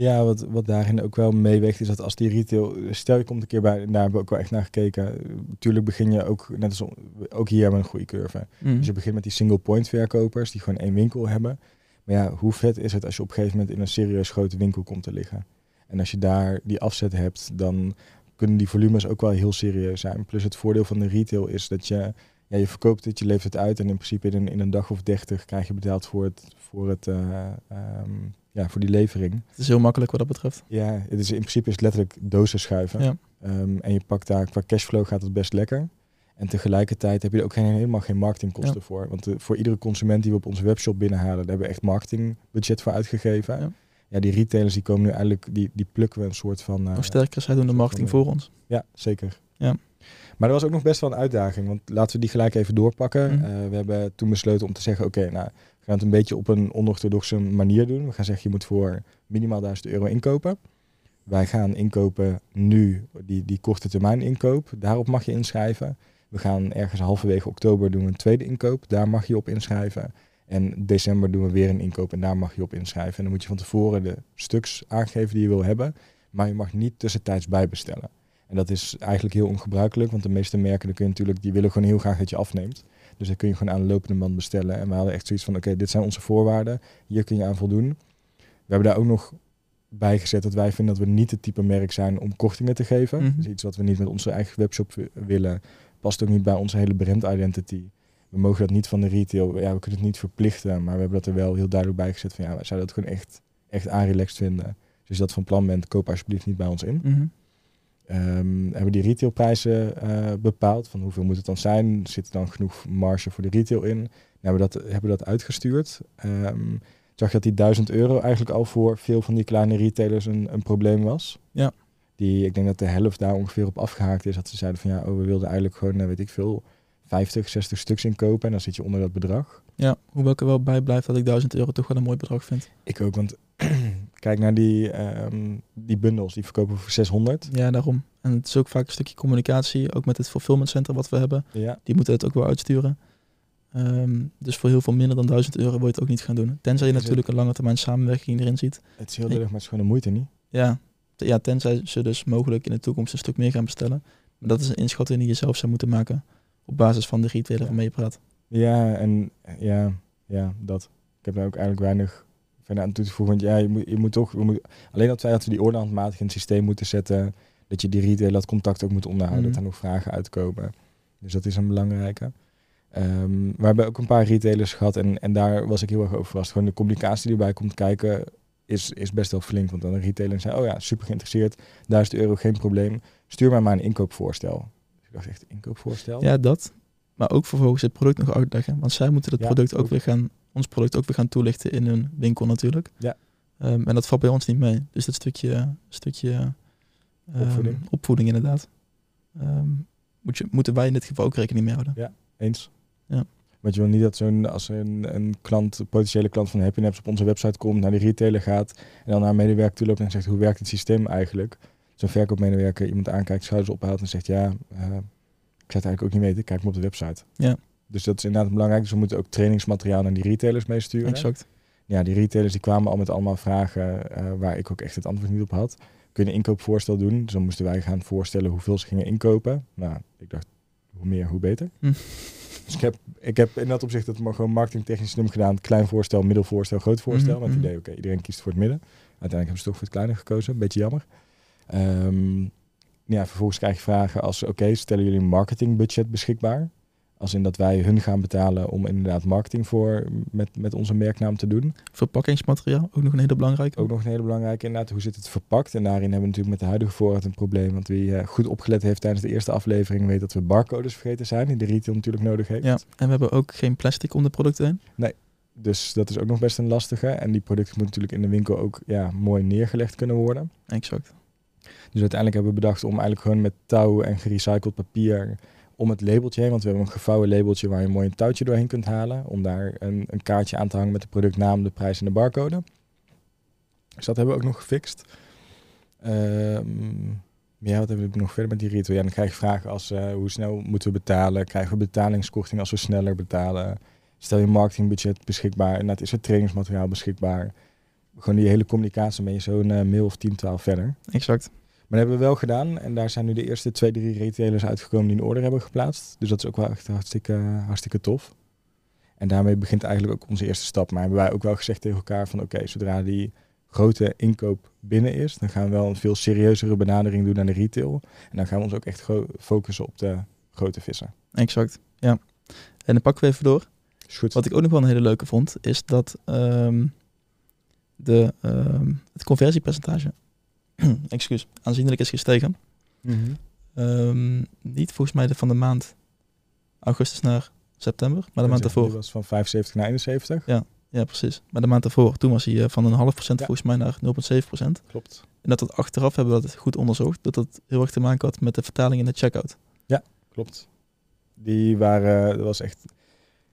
ja, wat, wat daarin ook wel meeweegt, is dat als die retail, stel je komt een keer bij, daar hebben we ook wel echt naar gekeken. Natuurlijk begin je ook, net als ook hier hebben we een goede curve. Dus je begint met die single point verkopers die gewoon één winkel hebben. Maar ja, hoe vet is het als je op een gegeven moment in een serieus grote winkel komt te liggen? En als je daar die afzet hebt, dan kunnen die volumes ook wel heel serieus zijn. Plus het voordeel van de retail is dat je, ja, je verkoopt het, je levert het uit en in principe in een, in een dag of dertig krijg je betaald voor, het, voor, het, eh, ehm, ja, voor die levering. Het is heel makkelijk wat dat betreft. Ja, het is, in principe is het letterlijk dozen schuiven. Ja. Ehm, en je pakt daar, qua cashflow gaat het best lekker. En tegelijkertijd heb je er ook geen, helemaal geen marketingkosten voor. Want eh, voor iedere consument die we op onze webshop binnenhalen, daar hebben we echt marketingbudget voor uitgegeven. Ja. Ja, die retailers die komen nu eigenlijk, die, die plukken we een soort van... eh, Nog sterker, zij doen de marketing van, voor ons. Ja, zeker. Ja. Maar er was ook nog best wel een uitdaging. Want laten we die gelijk even doorpakken. Mhm. Eh, we hebben toen besloten om te zeggen, oké, nou, we gaan het een beetje op een onorthodoxe manier doen. We gaan zeggen, je moet voor minimaal 1000 euro inkopen. Wij gaan inkopen nu, die, die korte termijn inkoop. Daarop mag je inschrijven. We gaan ergens halverwege oktober doen we een tweede inkoop. Daar mag je op inschrijven. En december doen we weer een inkoop en daar mag je op inschrijven. En dan moet je van tevoren de stuks aangeven die je wil hebben. Maar je mag niet tussentijds bijbestellen. En dat is eigenlijk heel ongebruikelijk, want de meeste merken kun je natuurlijk, die willen gewoon heel graag dat je afneemt. Dus dan kun je gewoon aan de lopende band bestellen. En we hadden echt zoiets van, oké, dit zijn onze voorwaarden. Hier kun je aan voldoen. We hebben daar ook nog bij gezet dat wij vinden dat we niet het type merk zijn om kortingen te geven. Dus iets wat we niet met onze eigen webshop wi- willen. Past ook niet bij onze hele brand identity. We mogen dat niet van de retail. Ja, we kunnen het niet verplichten, maar we hebben dat er wel heel duidelijk bij gezet van ja, wij zouden dat gewoon echt, echt aanrelaxed vinden. Dus als je dat van plan bent, koop alsjeblieft niet bij ons in. Mhm. Ehm, hebben die retailprijzen eh, bepaald. Van hoeveel moet het dan zijn? Zit er dan genoeg marge voor de retail in? Nou, hebben we dat, hebben dat uitgestuurd. Ehm zag je dat die 1000 euro eigenlijk al voor veel van die kleine retailers een, een probleem was. Ja. Die, ik denk dat de helft daar ongeveer op afgehaakt is. Dat ze zeiden van ja, oh, we wilden eigenlijk gewoon, eh, weet ik veel, 50, 60 stuks inkopen. En dan zit je onder dat bedrag. Ja, hoewel ik er wel bij blijf dat ik 1000 euro toch wel een mooi bedrag vind. Ik ook, want kijk naar die, ehm, die bundels. Die verkopen we voor 600. Ja, daarom. En het is ook vaak een stukje communicatie, ook met het fulfillment center wat we hebben. Ja. Die moeten het ook wel uitsturen. Ehm, dus voor heel veel minder dan 1000 euro wil je het ook niet gaan doen. Tenzij je natuurlijk een lange termijn samenwerking erin ziet. Het is heel lullig, maar het is gewoon de moeite niet. Ja, ja, tenzij ze dus mogelijk in de toekomst een stuk meer gaan bestellen. Maar dat is een inschatting die je zelf zou moeten maken op basis van de retailer Ja. waarmee je praat. Ja, en ja, ja, dat. Ik heb daar ook eigenlijk weinig verder aan toe te voegen. Want ja, je moet, je moet toch, alleen dat wij dat we die orde handmatig in het systeem moeten zetten, dat je die retailer dat contact ook moet onderhouden, Mhm. dat er nog vragen uitkomen. Dus dat is een belangrijke. Ehm, we hebben ook een paar retailers gehad en, en daar was ik heel erg over verrast. Gewoon de communicatie die erbij komt kijken is, is best wel flink. Want dan een retailer zei, oh ja, super geïnteresseerd, 1000 euro, geen probleem. Stuur mij maar een inkoopvoorstel. Dus ik dacht echt, inkoopvoorstel? Ja, dat. Maar ook vervolgens het product nog uitleggen. Want zij moeten het Ja, product ook, ook. weer gaan, ons product ook weer gaan toelichten in hun winkel natuurlijk. Ja. Ehm, en dat valt bij ons niet mee. Dus dat stukje, stukje ehm, Opvoeding. opvoeding inderdaad. Ehm, moet je, moeten wij in dit geval ook rekening mee houden. Eens. Ja. Want je wil niet dat zo'n als een, een klant, een potentiële klant van Happy Naps op onze website komt, naar die retailer gaat en dan naar een medewerker toe loopt en zegt hoe werkt het systeem eigenlijk? Zo'n verkoopmedewerker iemand aankijkt, schouders ophaalt en zegt ja, eh, ik zou het eigenlijk ook niet weten, kijk maar op de website. Ja. Dus dat is inderdaad belangrijk. Dus we moeten ook trainingsmateriaal naar die retailers meesturen. Exact. Ja, die retailers die kwamen al met allemaal vragen eh, waar ik ook echt het antwoord niet op had. Kun je een inkoopvoorstel doen? Dus dan moesten wij gaan voorstellen hoeveel ze gingen inkopen. Nou, ik dacht, hoe meer, hoe beter. Hm. Dus ik heb, ik heb in dat opzicht het maar gewoon marketingtechnisch slim gedaan. Klein voorstel, middelvoorstel, groot voorstel. Mhm, Met het mhm. idee, oké, iedereen kiest voor het midden. Uiteindelijk hebben ze toch voor het kleine gekozen. Beetje jammer. Ehm, ja, vervolgens krijg je vragen als, oké, stellen jullie een marketingbudget beschikbaar? Als in dat wij hun gaan betalen om inderdaad marketing voor met, met onze merknaam te doen. Verpakkingsmateriaal, ook nog een hele belangrijke. Ook nog een hele belangrijke inderdaad, hoe zit het verpakt? En daarin hebben we natuurlijk met de huidige voorraad een probleem. Want wie eh, goed opgelet heeft tijdens de eerste aflevering weet dat we barcodes vergeten zijn, die de retail natuurlijk nodig heeft. Ja, en we hebben ook geen plastic om de producten heen. Dus dat is ook nog best een lastige. En die producten moeten natuurlijk in de winkel ook ja, mooi neergelegd kunnen worden. Exact. Dus uiteindelijk hebben we bedacht om eigenlijk gewoon met touw en gerecycled papier om het labeltje heen. Want we hebben een gevouwen labeltje waar je mooi een touwtje doorheen kunt halen. Om daar een, een kaartje aan te hangen met de productnaam, de prijs en de barcode. Dus dat hebben we ook nog gefixt. Ehm, ja, wat hebben we nog verder met die retail? Ja, dan krijg je vragen als eh, hoe snel moeten we betalen? Krijgen we betalingskorting als we sneller betalen? Stel je marketingbudget beschikbaar? Dat is het trainingsmateriaal beschikbaar? Gewoon die hele communicatie ben je zo'n eh, mail of 10, 12 verder. Exact. Maar dat hebben we wel gedaan. En daar zijn nu de eerste twee, drie retailers uitgekomen die een order hebben geplaatst. Dus dat is ook wel echt hartstikke, hartstikke tof. En daarmee begint eigenlijk ook onze eerste stap. Maar hebben wij ook wel gezegd tegen elkaar van oké, zodra die grote inkoop binnen is, dan gaan we wel een veel serieuzere benadering doen naar de retail. En dan gaan we ons ook echt focussen op de grote vissen. Exact. Ja. En dan pakken we even door. Is goed. Wat ik ook nog wel een hele leuke vond, is dat ehm, de, ehm, het conversiepercentage excuus, aanzienlijk is gestegen. Mhm. Ehm, niet volgens mij de, van de maand augustus naar september, maar de maand Die daarvoor. was van 75 naar 71. Ja, precies. Maar de maand daarvoor, toen was hij eh, van een half procent Ja. volgens mij naar 0,7 procent. Klopt. En dat dat achteraf hebben we dat goed onderzocht, dat dat heel erg te maken had met de vertaling in de checkout. Klopt. Die waren, dat was echt.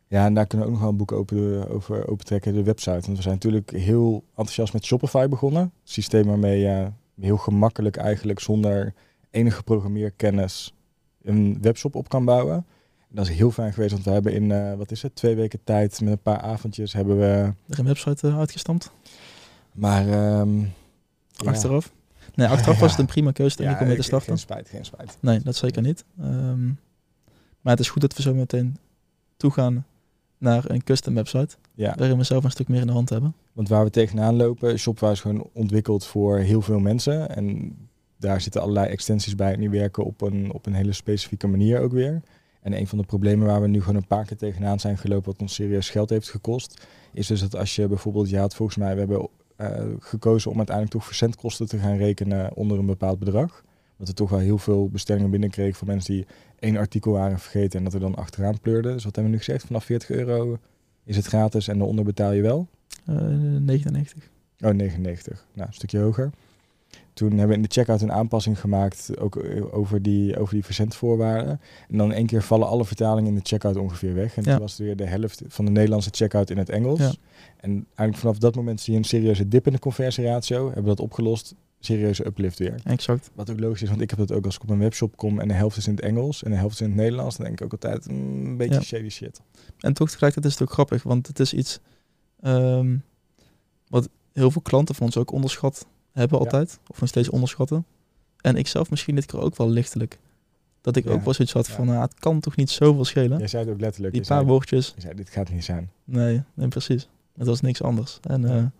Ja, en daar kunnen we ook nog wel een boek open, over opentrekken, de website. Want we zijn natuurlijk heel enthousiast met Shopify begonnen. Een systeem waarmee je heel gemakkelijk eigenlijk zonder enige programmeerkennis een webshop op kan bouwen. Dat is heel fijn geweest, want we hebben in, eh, wat is het, twee weken tijd met een paar avondjes hebben we... Er een website uh, uitgestampt. Maar... ehm, ja. Achteraf? Nee, achteraf was het Ja. een prima keuze denk ik, om mee te starten. Geen spijt, geen spijt. Nee, dat zeker niet. Ehm, maar het is goed dat we zo meteen toegaan naar een custom website. Ja, Waarin we zelf een stuk meer in de hand hebben. want waar we tegenaan lopen, Shopwise is gewoon ontwikkeld voor heel veel mensen. En daar zitten allerlei extensies bij en die werken op een, op een hele specifieke manier ook weer. En een van de problemen waar we nu gewoon een paar keer tegenaan zijn gelopen, wat ons serieus geld heeft gekost, is dus dat als je bijvoorbeeld, je had volgens mij, we hebben eh, gekozen om uiteindelijk toch verzendkosten te gaan rekenen onder een bepaald bedrag. Dat we toch wel heel veel bestellingen binnenkregen van mensen die één artikel waren vergeten en dat er dan achteraan pleurden. Dus wat hebben we nu gezegd? Vanaf 40 euro is het gratis en daaronder betaal je wel. Eh 99. Oh, 99. Nou, een stukje hoger. Toen hebben we in de checkout een aanpassing gemaakt, ook eh, over die, over die verzendvoorwaarden. En dan in één keer vallen alle vertalingen in de checkout ongeveer weg. En Ja. toen was weer de helft van de Nederlandse checkout in het Engels. Ja. En eigenlijk vanaf dat moment zie je een serieuze dip in de conversieratio. Hebben we dat opgelost, serieuze uplift weer. Exact. Wat ook logisch is, want ik heb dat ook als ik op een webshop kom en de helft is in het Engels en de helft is in het Nederlands. Dan denk ik ook altijd, mm, een beetje Ja. shady shit. En toch tegelijkertijd is het ook grappig, want het is iets ehm, wat heel veel klanten van ons ook onderschat hebben Ja. altijd. Of nog steeds onderschatten. En ik zelf misschien dit keer ook wel lichtelijk. Dat ik Ja. ook wel zoiets had van, nou, het kan toch niet zoveel schelen. Jij zei het ook letterlijk. Die paar zei, woordjes, je zei, dit gaat niet zijn. nee, nee, precies. Het was niks anders. En Ja.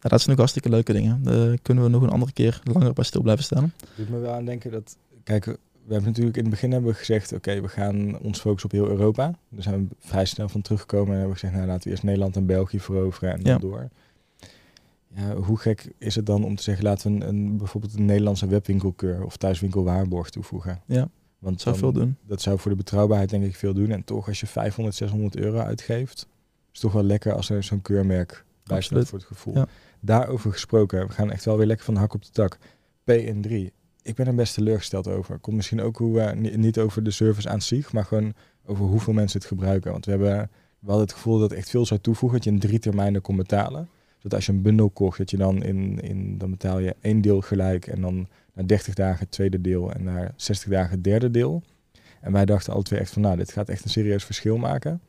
Ja, dat zijn ook hartstikke leuke dingen. Daar kunnen we nog een andere keer langer bij stil blijven staan. doet me wel aan denken dat, kijk, we hebben natuurlijk in het begin hebben we gezegd, oké, we gaan ons focussen op heel Europa. Daar zijn we vrij snel van teruggekomen en hebben we gezegd, nou laten we eerst Nederland en België veroveren en dan Ja. door. Ja, hoe gek is het dan om te zeggen, laten we een, een, bijvoorbeeld een Nederlandse webwinkelkeur of thuiswinkelwaarborg toevoegen? Ja, Want zou dan- veel doen. Dat zou voor de betrouwbaarheid denk ik veel doen. En toch, als je 500, 600 euro uitgeeft, is het toch wel lekker als er zo'n keurmerk bij staat voor het gevoel. Ja. Daarover gesproken, we gaan echt wel weer lekker van de hak op de tak. PN3. Ik ben er best teleurgesteld over. Komt misschien ook hoe, ni- niet over de service aan zich, maar gewoon over hoeveel mensen het gebruiken. Want we hebben we hadden het gevoel dat echt veel zou toevoegen, dat je in drie termijnen kon betalen. Dat als je een bundel kocht, dat je dan in, in dan betaal je één deel gelijk en dan na 30 dagen het tweede deel en na 60 dagen het derde deel. En wij dachten alle twee echt van, nou, dit gaat echt een serieus verschil maken.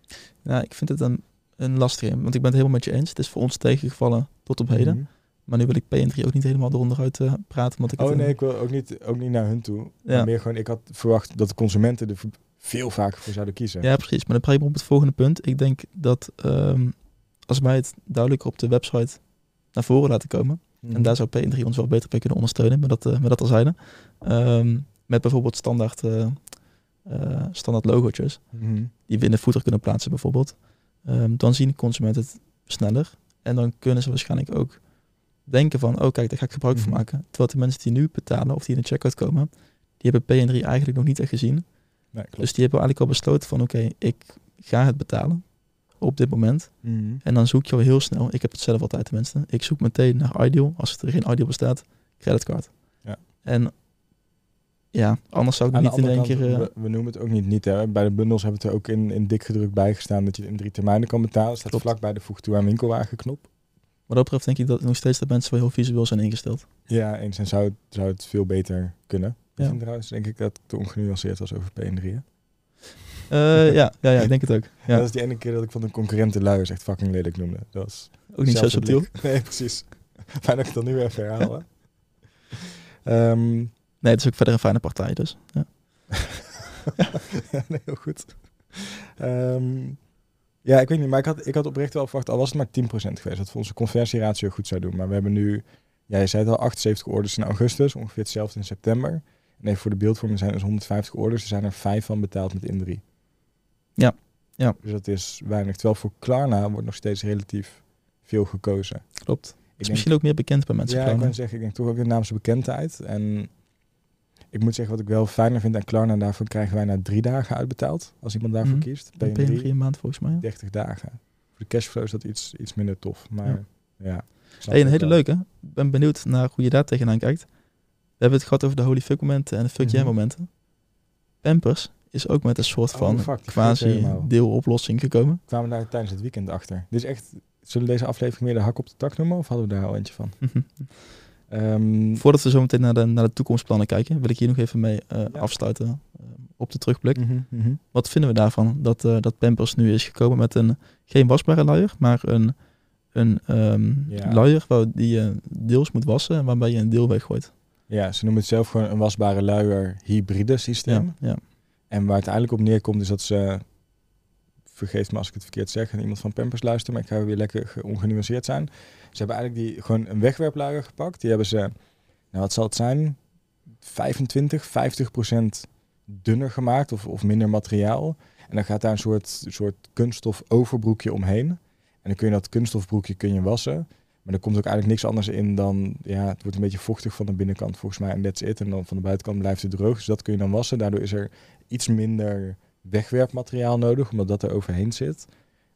Ja, ik vind het een, een lastige, want ik ben het helemaal met je eens. Het is voor ons tegengevallen tot op heden. Mhm. Maar nu wil ik PN3 ook niet helemaal eronderuit eh, praten. Want ik Oh het, eh, nee, ik wil ook niet, ook niet naar hun toe. Ja. Maar meer gewoon, ik had verwacht dat de consumenten er veel vaker voor zouden kiezen. Ja, precies. Maar dan praat ik op het volgende punt. Ik denk dat ehm, als wij het duidelijker op de website naar voren laten komen. Mhm. En daar zou PN3 ons wel beter bij kunnen ondersteunen. Met dat, eh, met dat al zijde. Ehm, met bijvoorbeeld standaard, eh, standaard logootjes. Mhm. Die we in de footer kunnen plaatsen bijvoorbeeld. Ehm, dan zien consumenten het sneller. En dan kunnen ze waarschijnlijk ook denken van... Oh kijk, daar ga ik gebruik van Mhm. maken. Terwijl de mensen die nu betalen of die in de checkout komen... Die hebben PN3 eigenlijk nog niet echt gezien. Nee, klopt. Dus die hebben eigenlijk al besloten van oké, ik ga het betalen op dit moment. Mhm. En dan zoek je al heel snel, ik heb het zelf altijd tenminste, ik zoek meteen naar Ideal. Als er geen Ideal bestaat, creditcard. Ja. En ja, anders zou ik de niet in één keer... eh, we, we noemen het ook niet niet. Hè. Bij de bundels hebben we het er ook in, in dik gedrukt bijgestaan dat je het in drie termijnen kan betalen. Staat Klopt. vlak bij de voeg toe aan winkelwagenknop. wat dat betreft denk ik dat nog steeds dat mensen wel heel visueel zijn ingesteld. Ja, eens en zou het, zou het veel beter kunnen. Ik Ja. vind trouwens denk ik dat het te ongenuanceerd was over PN3. Hè? Eh, ja, ja, ja, ik denk het ook. Ja. Dat is die ene keer dat ik van een concurrent de luiers echt fucking lelijk noemde. Dat was ook niet zo subtiel. Nee, precies. Fijn dat ik het dan nu weer even herhaal. hè. Nee, het is ook verder een fijne partij dus. Ja. ja, nee, heel goed. Ehm, ja, ik weet niet, maar ik had, ik had oprecht wel verwacht, al was het maar 10% geweest, dat we onze conversieratio goed zou doen. Maar we hebben nu, ja, je zei het al, 78 orders in augustus, ongeveer hetzelfde in september. En even voor de beeldvorming zijn dus 150 orders, er zijn er vijf van betaald met in Ja, ja. Dus dat is weinig. Terwijl voor Klarna wordt nog steeds relatief veel gekozen. Klopt. Ik is denk- misschien ook meer bekend bij mensen. ja, ik Klarna. kan zeggen, ik denk toch ook de naamse bekendheid. En ik moet zeggen, wat ik wel fijner vind aan Klarna, daarvoor krijgen wij na drie dagen uitbetaald. Als iemand daarvoor Mhm. kiest. Bij PN3, PN3 een maand volgens mij. ja. 30 dagen. Voor de cashflow is dat iets, iets minder tof. Maar Ja. Hey, een hele wel. leuke. Ik ben benieuwd naar hoe je daar tegenaan kijkt. We hebben het gehad over de holy fuck momenten en de fuck yeah Mhm. momenten. Pampers is ook met een soort Oh, van fuck, quasi deeloplossing gekomen. Kwamen daar tijdens het weekend achter. Dit is echt, zullen we deze aflevering meer de hak op de tak noemen? Of hadden we daar al eentje van? Ehm, Voordat we zo meteen naar de, naar de toekomstplannen kijken, wil ik hier nog even mee eh, Ja. afsluiten eh, op de terugblik. mhm, mhm. Wat vinden we daarvan? Dat, eh, dat Pampers nu is gekomen met een geen wasbare luier, maar een, een Ja. luier waar die je deels moet wassen en waarbij je een deel weggooit. Ja, ze noemen het zelf gewoon een wasbare luier hybride systeem. Ja, ja. En waar het eigenlijk op neerkomt is dat ze, vergeef me als ik het verkeerd zeg en iemand van Pampers luistert, maar ik ga weer lekker ge- ongenuanceerd zijn. Ze hebben eigenlijk die, gewoon een wegwerpluier gepakt. Die hebben ze, nou wat zal het zijn, 25, 50 procent dunner gemaakt of, of minder materiaal. En dan gaat daar een soort, soort kunststof overbroekje omheen. En dan kun je dat kunststofbroekje kun je wassen. Maar er komt ook eigenlijk niks anders in dan, ja, het wordt een beetje vochtig van de binnenkant volgens mij en that's it. En dan van de buitenkant blijft het droog. Dus dat kun je dan wassen. Daardoor is er iets minder wegwerpmateriaal nodig, omdat dat er overheen zit.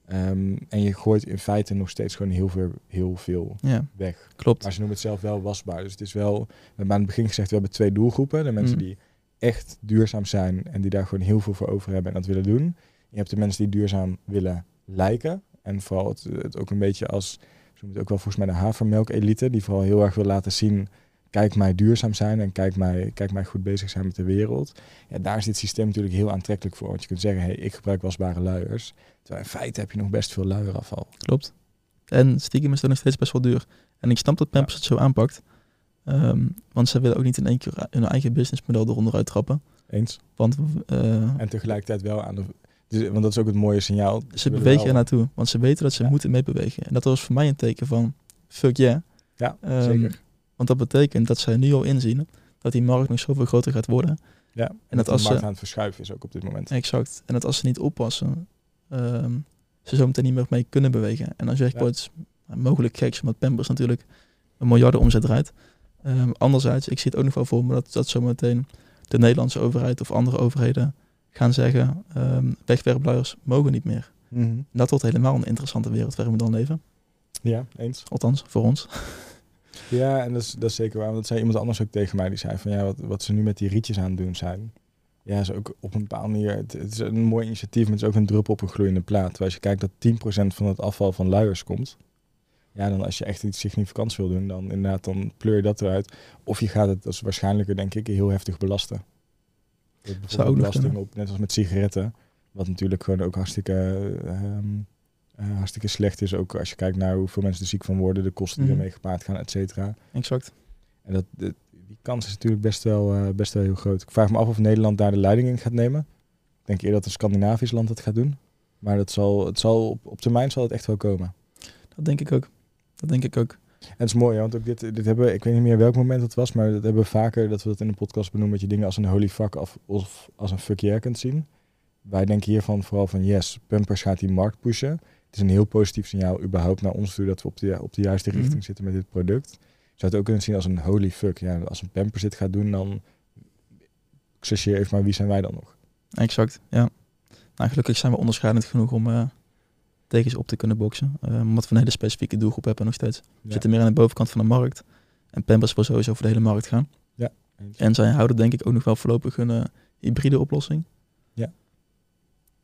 Ehm, en je gooit in feite nog steeds gewoon heel veel, heel veel ja, weg. klopt. Maar ze noemen het zelf wel wasbaar. Dus het is wel, we hebben aan het begin gezegd, we hebben twee doelgroepen. De mensen Mhm. die echt duurzaam zijn en die daar gewoon heel veel voor over hebben en dat willen doen. Je hebt de mensen die duurzaam willen lijken. En vooral het, het ook een beetje als, ze noemen het ook wel volgens mij de havermelk-elite, die vooral heel erg wil laten zien, kijk mij duurzaam zijn en kijk mij, kijk mij goed bezig zijn met de wereld. Ja, daar is dit systeem natuurlijk heel aantrekkelijk voor. Want je kunt zeggen, hey, ik gebruik wasbare luiers. Terwijl in feite heb je nog best veel luierafval. Klopt. En stiekem is dat nog steeds best wel duur. En ik snap dat Pampers het zo aanpakt. Ehm, want ze willen ook niet in één keer hun eigen businessmodel eronder uittrappen. Eens. Want eh, En tegelijkertijd wel aan de... Dus, want dat is ook het mooie signaal. ze bewegen er wel- naartoe. Want ze weten dat ze Ja. moeten meebewegen. En dat was voor mij een teken van fuck yeah. Ja, Ehm, zeker. Want dat betekent dat zij nu al inzien dat die markt nog zoveel groter gaat worden. Ja, en, dat dat als de ze- markt aan het verschuiven is ook op dit moment. Exact. En dat als ze niet oppassen, ehm, ze zo meteen niet meer mee kunnen bewegen. En dan zeg ik Ja. iets mogelijk geks, omdat Pampers natuurlijk een miljarden omzet draait. Ehm, anderzijds, ik zie het ook nog wel voor me dat, dat zometeen de Nederlandse overheid of andere overheden gaan zeggen, ehm wegwerpluiers mogen niet meer. En dat wordt helemaal een interessante wereld waarin we dan leven. Ja, eens. Althans, voor ons. Ja, en dat is, dat is zeker waar. Want dat zei iemand anders ook tegen mij. Die zei van ja, wat, wat ze nu met die rietjes aan het doen zijn. Ja, is ook op een bepaalde manier. Het, het is een mooi initiatief, maar het is ook een druppel op een gloeiende plaat. Terwijl als je kijkt dat 10% van het afval van luiers komt. Ja, dan als je echt iets significants wil doen, dan inderdaad, dan pleur je dat eruit. Of je gaat het, dat is waarschijnlijker denk ik, heel heftig belasten. Bijvoorbeeld Zou ook belasting op, net als met sigaretten. Wat natuurlijk gewoon ook hartstikke, ehm, eh, hartstikke slecht is. Ook als je kijkt naar hoeveel mensen er ziek van worden, de kosten die Mhm. ermee gepaard gaan, et cetera. Exact. En dat, de- die kans is natuurlijk best wel, eh, best wel heel groot. Ik vraag me af of Nederland daar de leiding in gaat nemen. Ik denk eerder dat een Scandinavisch land het gaat doen. Maar dat zal, het zal op, op termijn zal het echt wel komen. Dat denk ik ook. Dat denk ik ook. En het is mooi, want ook dit, dit hebben ik weet niet meer welk moment het was, maar dat hebben we vaker, dat we dat in de podcast benoemen, dat je dingen als een holy fuck of, of als een fuck yeah kunt zien. Wij denken hiervan vooral van yes, Pampers gaat die markt pushen. Het is een heel positief signaal überhaupt naar ons toe dat we op de, op de juiste Mhm. richting zitten met dit product. Je zou het ook kunnen zien als een holy fuck. Ja, als een Pampers dit gaat doen, dan chercheer even maar wie zijn wij dan nog? Exact, ja. Nou, gelukkig zijn we onderscheidend genoeg om tegen ze op te kunnen boksen. Eh, omdat we een hele specifieke doelgroep hebben nog steeds. We Ja, zitten meer aan de bovenkant van de markt. En Pampers wil sowieso voor de hele markt gaan. eens. En zij houden denk ik ook nog wel voorlopig een eh, hybride oplossing. Ja.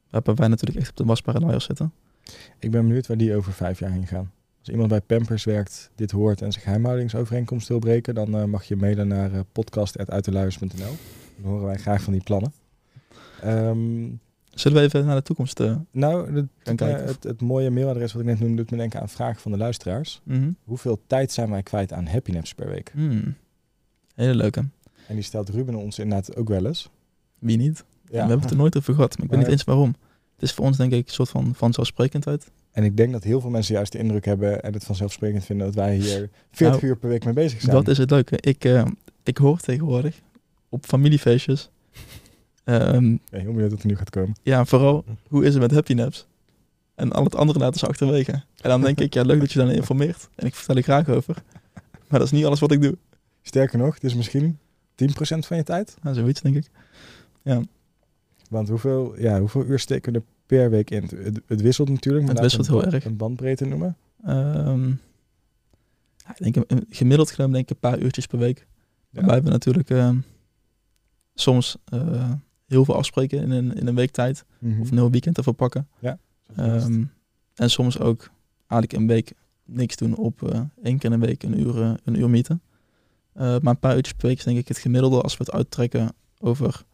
Waarbij wij natuurlijk echt op de wasbare zitten. Ik ben benieuwd waar die over vijf jaar heen gaan. Als iemand bij Pampers werkt, dit hoort en zijn geheimhoudingsovereenkomst wil breken, dan eh, mag je mailen naar uh, podcast.uiteluiers.nl. Dan horen wij graag van die plannen. Ehm, Zullen we even naar de toekomst? eh, nou, het, Gaan kijken. eh, het, het mooie mailadres wat ik net noemde, doet me denken aan vragen van de luisteraars. mhm. Hoeveel tijd zijn wij kwijt aan happynaps per week? Hmm. Hele leuke. En die stelt Ruben ons inderdaad ook wel eens. Wie niet? Ja. We hebben het er nooit over gehad, maar ik weet niet eens waarom. Het is voor ons denk ik een soort van vanzelfsprekendheid. En ik denk dat heel veel mensen juist de indruk hebben en het vanzelfsprekend vinden dat wij hier 40 Nou, uur per week mee bezig zijn. Dat is het leuke. Ik, eh, ik hoor tegenwoordig op familiefeestjes. ehm, ben heel benieuwd wat er nu gaat komen. ja, vooral hoe is het met Happy Naps? En al het andere laten ze achterwege. En dan denk ik, ja, leuk dat je dan informeert. En ik vertel er graag over. Maar dat is niet alles wat ik doe. Sterker nog, het is misschien 10% van je tijd. Nou, zoiets denk ik. Want hoeveel, ja, hoeveel uur steken we er per week in? Het, het wisselt natuurlijk. Maar Het wisselt heel een, erg. Een bandbreedte noemen. Ehm, ja, ik denk gemiddeld genomen denk ik een paar uurtjes per week. Ja. Waarbij we natuurlijk ehm, soms eh, heel veel afspreken in een, in een week tijd. Mhm. Of een heel weekend ervoor pakken. Het. Ehm, en soms ook eigenlijk een week niks doen op eh één keer in een week een uur, eh, een uur maar een paar uurtjes per week is denk ik het gemiddelde als we het uittrekken over.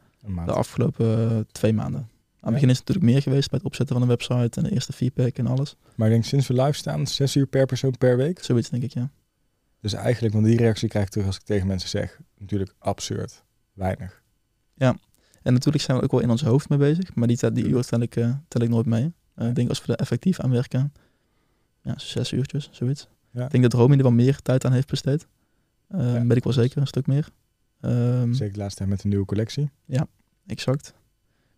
De afgelopen eh, twee maanden. Aan het Ja. begin is het natuurlijk meer geweest bij het opzetten van een website en de eerste feedback en alles. Maar ik denk sinds we live staan, zes uur per persoon per week. Zoiets denk ik, ja. Dus eigenlijk, want die reactie krijg ik terug als ik tegen mensen zeg, natuurlijk absurd. Weinig. En natuurlijk zijn we ook wel in ons hoofd mee bezig, maar die, die uren tel ik, eh, tel ik nooit mee. Eh, ik denk als we er effectief aan werken, ja, zes uurtjes, zoiets. Ja. Ik denk dat Romy er wel meer tijd aan heeft besteed. Ja. Weet ik wel zeker, een stuk meer. Ehm, Zeker de laatste tijd met de nieuwe collectie. Exact.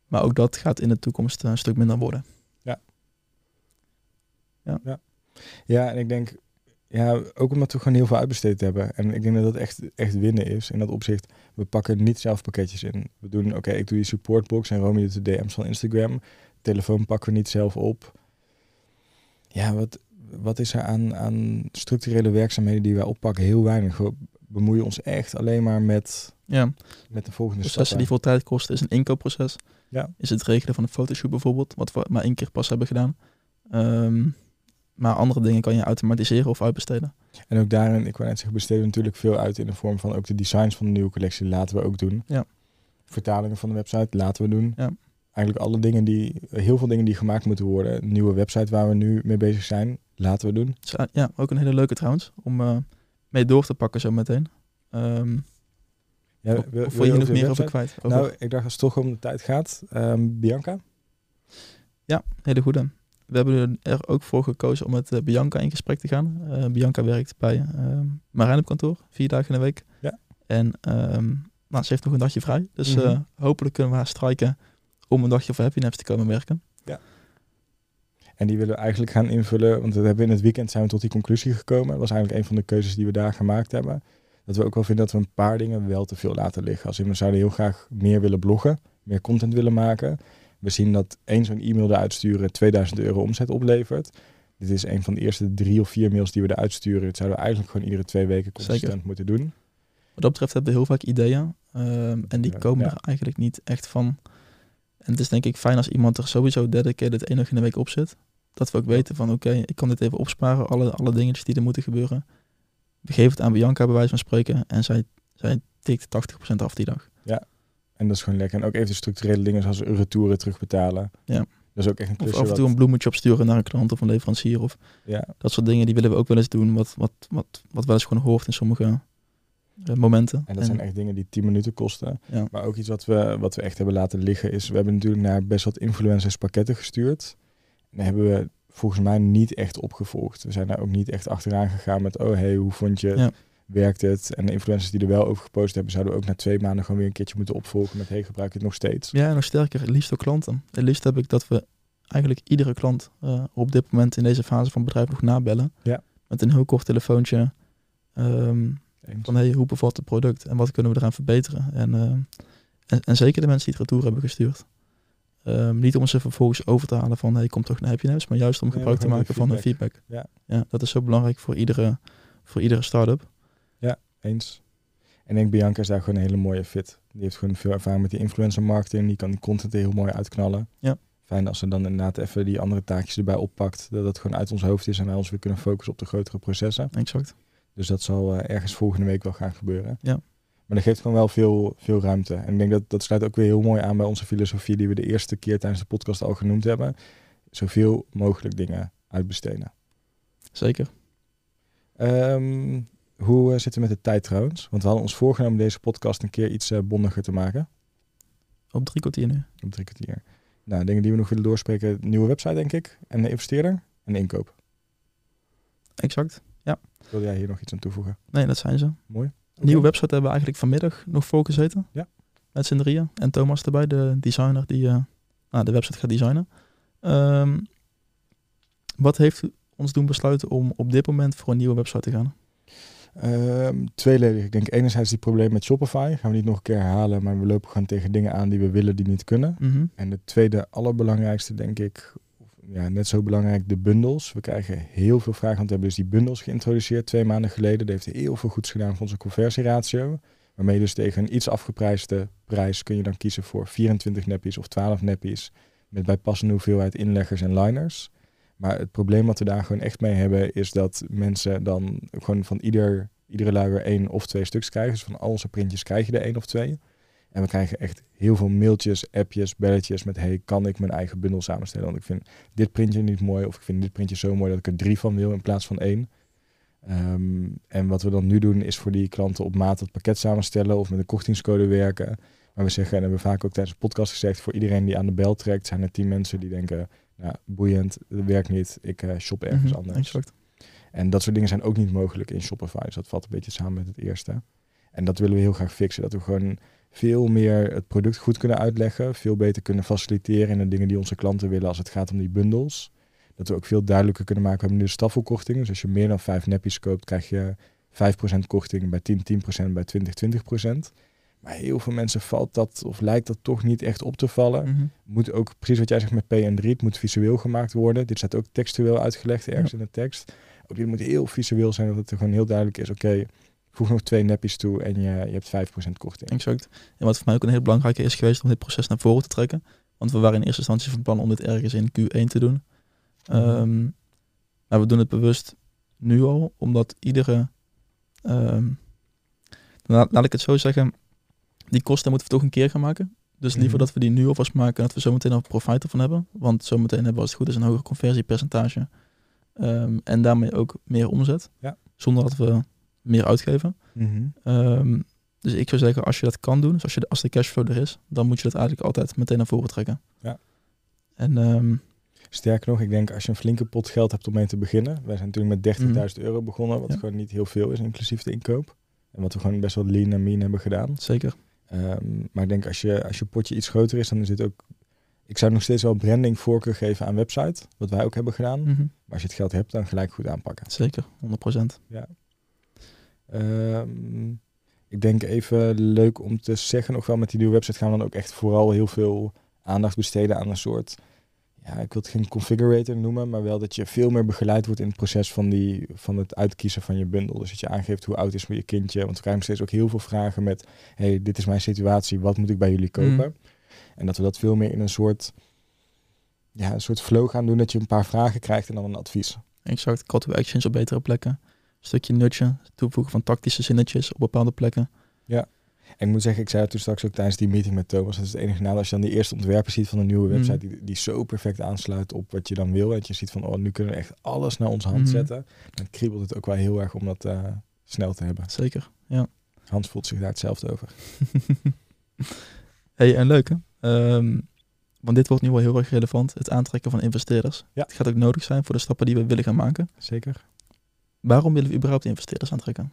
Maar ook dat gaat in de toekomst eh, een stuk minder worden. Ja, en ik denk, ja, ook omdat we gewoon heel veel uitbesteed hebben. En ik denk dat dat echt, echt winnen is. In dat opzicht, we pakken niet zelf pakketjes in. We doen, oké, ik doe die supportbox en Romy doet de DM's van Instagram. Telefoon pakken we niet zelf op. Ja, wat, wat is er aan, aan structurele werkzaamheden die wij oppakken? Heel weinig. We bemoeien ons echt alleen maar met, Ja, met de volgende processen stappen. die veel tijd kosten is een inkoopproces. Ja. Is het regelen van een fotoshoot bijvoorbeeld, wat we maar één keer pas hebben gedaan. Ehm, maar andere dingen kan je automatiseren of uitbesteden. En ook daarin, ik wou net zeggen, besteden we natuurlijk veel uit in de vorm van ook de designs van de nieuwe collectie laten we ook doen. Ja. Vertalingen van de website laten we doen. Ja. Eigenlijk alle dingen die, heel veel dingen die gemaakt moeten worden. Een nieuwe website waar we nu mee bezig zijn, laten we doen. Dus, ja, ook een hele leuke trouwens, om eh, mee door te pakken zo meteen. Ehm Ja, of- wil- of wil wil je nog meer over kwijt? Over, Nou, ik dacht als het toch om de tijd gaat, ehm, Bianca. Hele goede. We hebben er ook voor gekozen om met eh, Bianca in gesprek te gaan. Eh, Bianca werkt bij ehm Marijn op kantoor, vier dagen in de week. Ja. En ehm, nou, ze heeft nog een dagje vrij. Dus Mhm. eh, hopelijk kunnen we haar strijken om een dagje voor Happy Naps te komen werken. En die willen we eigenlijk gaan invullen, want dat hebben we in het weekend zijn we tot die conclusie gekomen. Dat was eigenlijk een van de keuzes die we daar gemaakt hebben. Dat we ook wel vinden dat we een paar dingen wel te veel laten liggen. Als in, we zouden heel graag meer willen bloggen, meer content willen maken. We zien dat één zo'n e-mail eruit sturen 2000 euro omzet oplevert. Dit is een van de eerste drie of vier mails die we eruit sturen. Dat zouden we eigenlijk gewoon iedere twee weken consistent Zeker. moeten doen. Wat dat betreft hebben we heel vaak ideeën. ehm, en die Ja, komen ja. er eigenlijk niet echt van. En het is denk ik fijn als iemand er sowieso dedicated één dag in de week op zit. Dat we ook weten van oké, ik kan dit even opsparen. Alle, alle dingetjes die er moeten gebeuren. We geven het aan Bianca bij wijze van spreken. En zij, zij tikt 80% af die dag. En dat is gewoon lekker. En ook even de structurele dingen zoals retouren terugbetalen. Ja. Dat is ook echt een Of klusje af en toe een bloemetje opsturen naar een klant of een leverancier. Of Ja, dat soort dingen, die willen we ook wel eens doen. Wat, wat, wat, wat wel eens gewoon hoort in sommige eh, momenten. En dat zijn echt dingen die 10 minuten kosten. ja, Maar ook iets wat we, wat we echt hebben laten liggen is... We hebben natuurlijk naar best wat influencers pakketten gestuurd. Hebben we volgens mij niet echt opgevolgd. We zijn daar ook niet echt achteraan gegaan met... Oh, hey, hoe vond je... Ja. Werkt het? En de influencers die er wel over gepost hebben... zouden we ook na twee maanden gewoon weer een keertje moeten opvolgen met... Hey, gebruik je het nog steeds? Ja, en nog sterker, het liefst door klanten. Het liefst heb ik dat we eigenlijk iedere klant eh, op dit moment in deze fase van het bedrijf nog nabellen. Ja. Met een heel kort telefoontje. Eens. van hey, hoe bevalt het product en wat kunnen we eraan verbeteren? En, ehm, en, en zeker de mensen die het retour hebben gestuurd. Ehm, niet om ze vervolgens over te halen van hey, kom toch naar Happy Naps, maar juist om Nee, gebruik te maken van hun feedback. Ja. ja, dat is zo belangrijk voor iedere, voor iedere start-up. Eens. En ik denk Bianca is daar gewoon een hele mooie fit. Die heeft gewoon veel ervaring met die influencer marketing. Die kan die content heel mooi uitknallen. Ja. Fijn als ze dan inderdaad even die andere taakjes erbij oppakt. Dat dat gewoon uit ons hoofd is en wij ons weer kunnen focussen op de grotere processen. Exact. Dus dat zal eh, ergens volgende week wel gaan gebeuren. Ja. Maar dat geeft gewoon wel veel, veel ruimte. En ik denk dat dat sluit ook weer heel mooi aan bij onze filosofie die we de eerste keer tijdens de podcast al genoemd hebben. Zoveel mogelijk dingen uitbesteden. Zeker. Ehm, hoe eh, zit het met de tijd trouwens? Want we hadden ons voorgenomen deze podcast een keer iets eh, bondiger te maken. Op drie kwartier nu. Op drie kwartier. Nou, dingen die we nog willen doorspreken. Nieuwe website denk ik. En de investeerder. En de inkoop. Exact. Wil jij hier nog iets aan toevoegen? Nee, dat zijn ze. Mooi. Nieuwe website hebben we eigenlijk vanmiddag nog voor gezeten. Ja. Met z'n drieën. En Thomas erbij, de designer die eh, nou, de website gaat designen. Ehm, wat heeft ons doen besluiten om op dit moment voor een nieuwe website te gaan? Ehm, tweeledig. Ik denk enerzijds die probleem met Shopify. Gaan we niet nog een keer herhalen. Maar we lopen gewoon tegen dingen aan die we willen die niet kunnen. Mhm. En de tweede allerbelangrijkste denk ik, ja, net zo belangrijk, de bundels. We krijgen heel veel vragen, want we hebben dus die bundels geïntroduceerd twee maanden geleden. Dat heeft heel veel goeds gedaan voor onze conversieratio. Waarmee je dus tegen een iets afgeprijsde prijs kun je dan kiezen voor 24 neppies of 12 neppies. Met bijpassende hoeveelheid inleggers en liners. Maar het probleem wat we daar gewoon echt mee hebben is dat mensen dan gewoon van ieder iedere luier één of twee stuks krijgen. Dus van al onze printjes krijg je er één of twee. En we krijgen echt heel veel mailtjes, appjes, belletjes met... hey, kan ik mijn eigen bundel samenstellen? Want ik vind dit printje niet mooi of ik vind dit printje zo mooi dat ik er drie van wil in plaats van één. Ehm, en wat we dan nu doen is voor die klanten op maat het pakket samenstellen of met een kortingscode werken. Maar we zeggen, en hebben we vaak ook tijdens de podcast gezegd, voor iedereen die aan de bel trekt, zijn er tien mensen die denken, nou, boeiend, dat werkt niet, ik uh, shop ergens Mhm, anders. Exact. En dat soort dingen zijn ook niet mogelijk in Shopify. Dus dat valt een beetje samen met het eerste. En dat willen we heel graag fixen. Dat we gewoon veel meer het product goed kunnen uitleggen. Veel beter kunnen faciliteren in de dingen die onze klanten willen als het gaat om die bundels. Dat we ook veel duidelijker kunnen maken. We hebben nu de staffelkorting. Dus als je meer dan vijf neppies koopt, krijg je 5% korting. Bij 10, 10%. Bij 20, 20%. Maar heel veel mensen valt dat of lijkt dat toch niet echt op te vallen. Mhm. Moet ook, precies wat jij zegt met P&3, het moet visueel gemaakt worden. Dit staat ook textueel uitgelegd ergens in de tekst. Ook dit moet heel visueel zijn, dat het er gewoon heel duidelijk is. Oké, voeg nog twee neppies toe en je, je hebt 5% korting. Exact. En wat voor mij ook een heel belangrijke is geweest om dit proces naar voren te trekken. Want we waren in eerste instantie van plan om dit ergens in Q1 te doen. Mhm. Ehm, maar we doen het bewust nu al, omdat iedere... ehm, la- laat ik het zo zeggen, die kosten moeten we toch een keer gaan maken. Dus liever Mhm. dat we die nu alvast maken en dat we zometeen al profijt ervan hebben. Want zometeen hebben we als het goed is een hoger conversiepercentage. Ehm, en daarmee ook meer omzet. Ja. Zonder dat we meer uitgeven. Mhm. Ehm, dus ik zou zeggen, als je dat kan doen, dus als, je de, als de cashflow er is, dan moet je dat eigenlijk altijd meteen naar voren trekken. Ja. En ehm, Sterker nog, ik denk als je een flinke pot geld hebt om mee te beginnen. Wij zijn natuurlijk met 30.000 euro begonnen, wat Ja. gewoon niet heel veel is, inclusief de inkoop. En wat we gewoon best wel lean en mean hebben gedaan. zeker. Ehm, maar ik denk als je, als je potje iets groter is, dan is dit ook... Ik zou nog steeds wel branding voorkeur geven aan website, wat wij ook hebben gedaan. Mhm. Maar als je het geld hebt, dan gelijk goed aanpakken. Zeker, 100%. Ehm, ik denk even leuk om te zeggen, nog wel met die nieuwe website gaan we dan ook echt vooral heel veel aandacht besteden aan een soort, ja, ik wil het geen configurator noemen, maar wel dat je veel meer begeleid wordt in het proces van, die, van het uitkiezen van je bundel. Dus dat je aangeeft hoe oud is je kindje, want we krijgen steeds ook heel veel vragen met, hey, dit is mijn situatie, wat moet ik bij jullie kopen? Mm. En dat we dat veel meer in een soort, ja, een soort flow gaan doen, dat je een paar vragen krijgt en dan een advies. Exact, call to actions op betere plekken. Stukje nudgen, toevoegen van tactische zinnetjes op bepaalde plekken. En ik moet zeggen, ik zei het toen straks ook tijdens die meeting met Thomas. Dat is het enige nadeel als je dan die eerste ontwerpen ziet van een nieuwe Mhm. website. Die, die zo perfect aansluit op wat je dan wil. Dat je ziet van, oh, nu kunnen we echt alles naar onze hand Mhm. zetten. Dan kriebelt het ook wel heel erg om dat eh, snel te hebben. Zeker, ja. Hans voelt zich daar hetzelfde over. hey, en leuk hè? Ehm, want dit wordt nu wel heel erg relevant, het aantrekken van investeerders. Ja. Het gaat ook nodig zijn voor de stappen die we willen gaan maken. Zeker. Waarom willen we überhaupt investeerders aantrekken?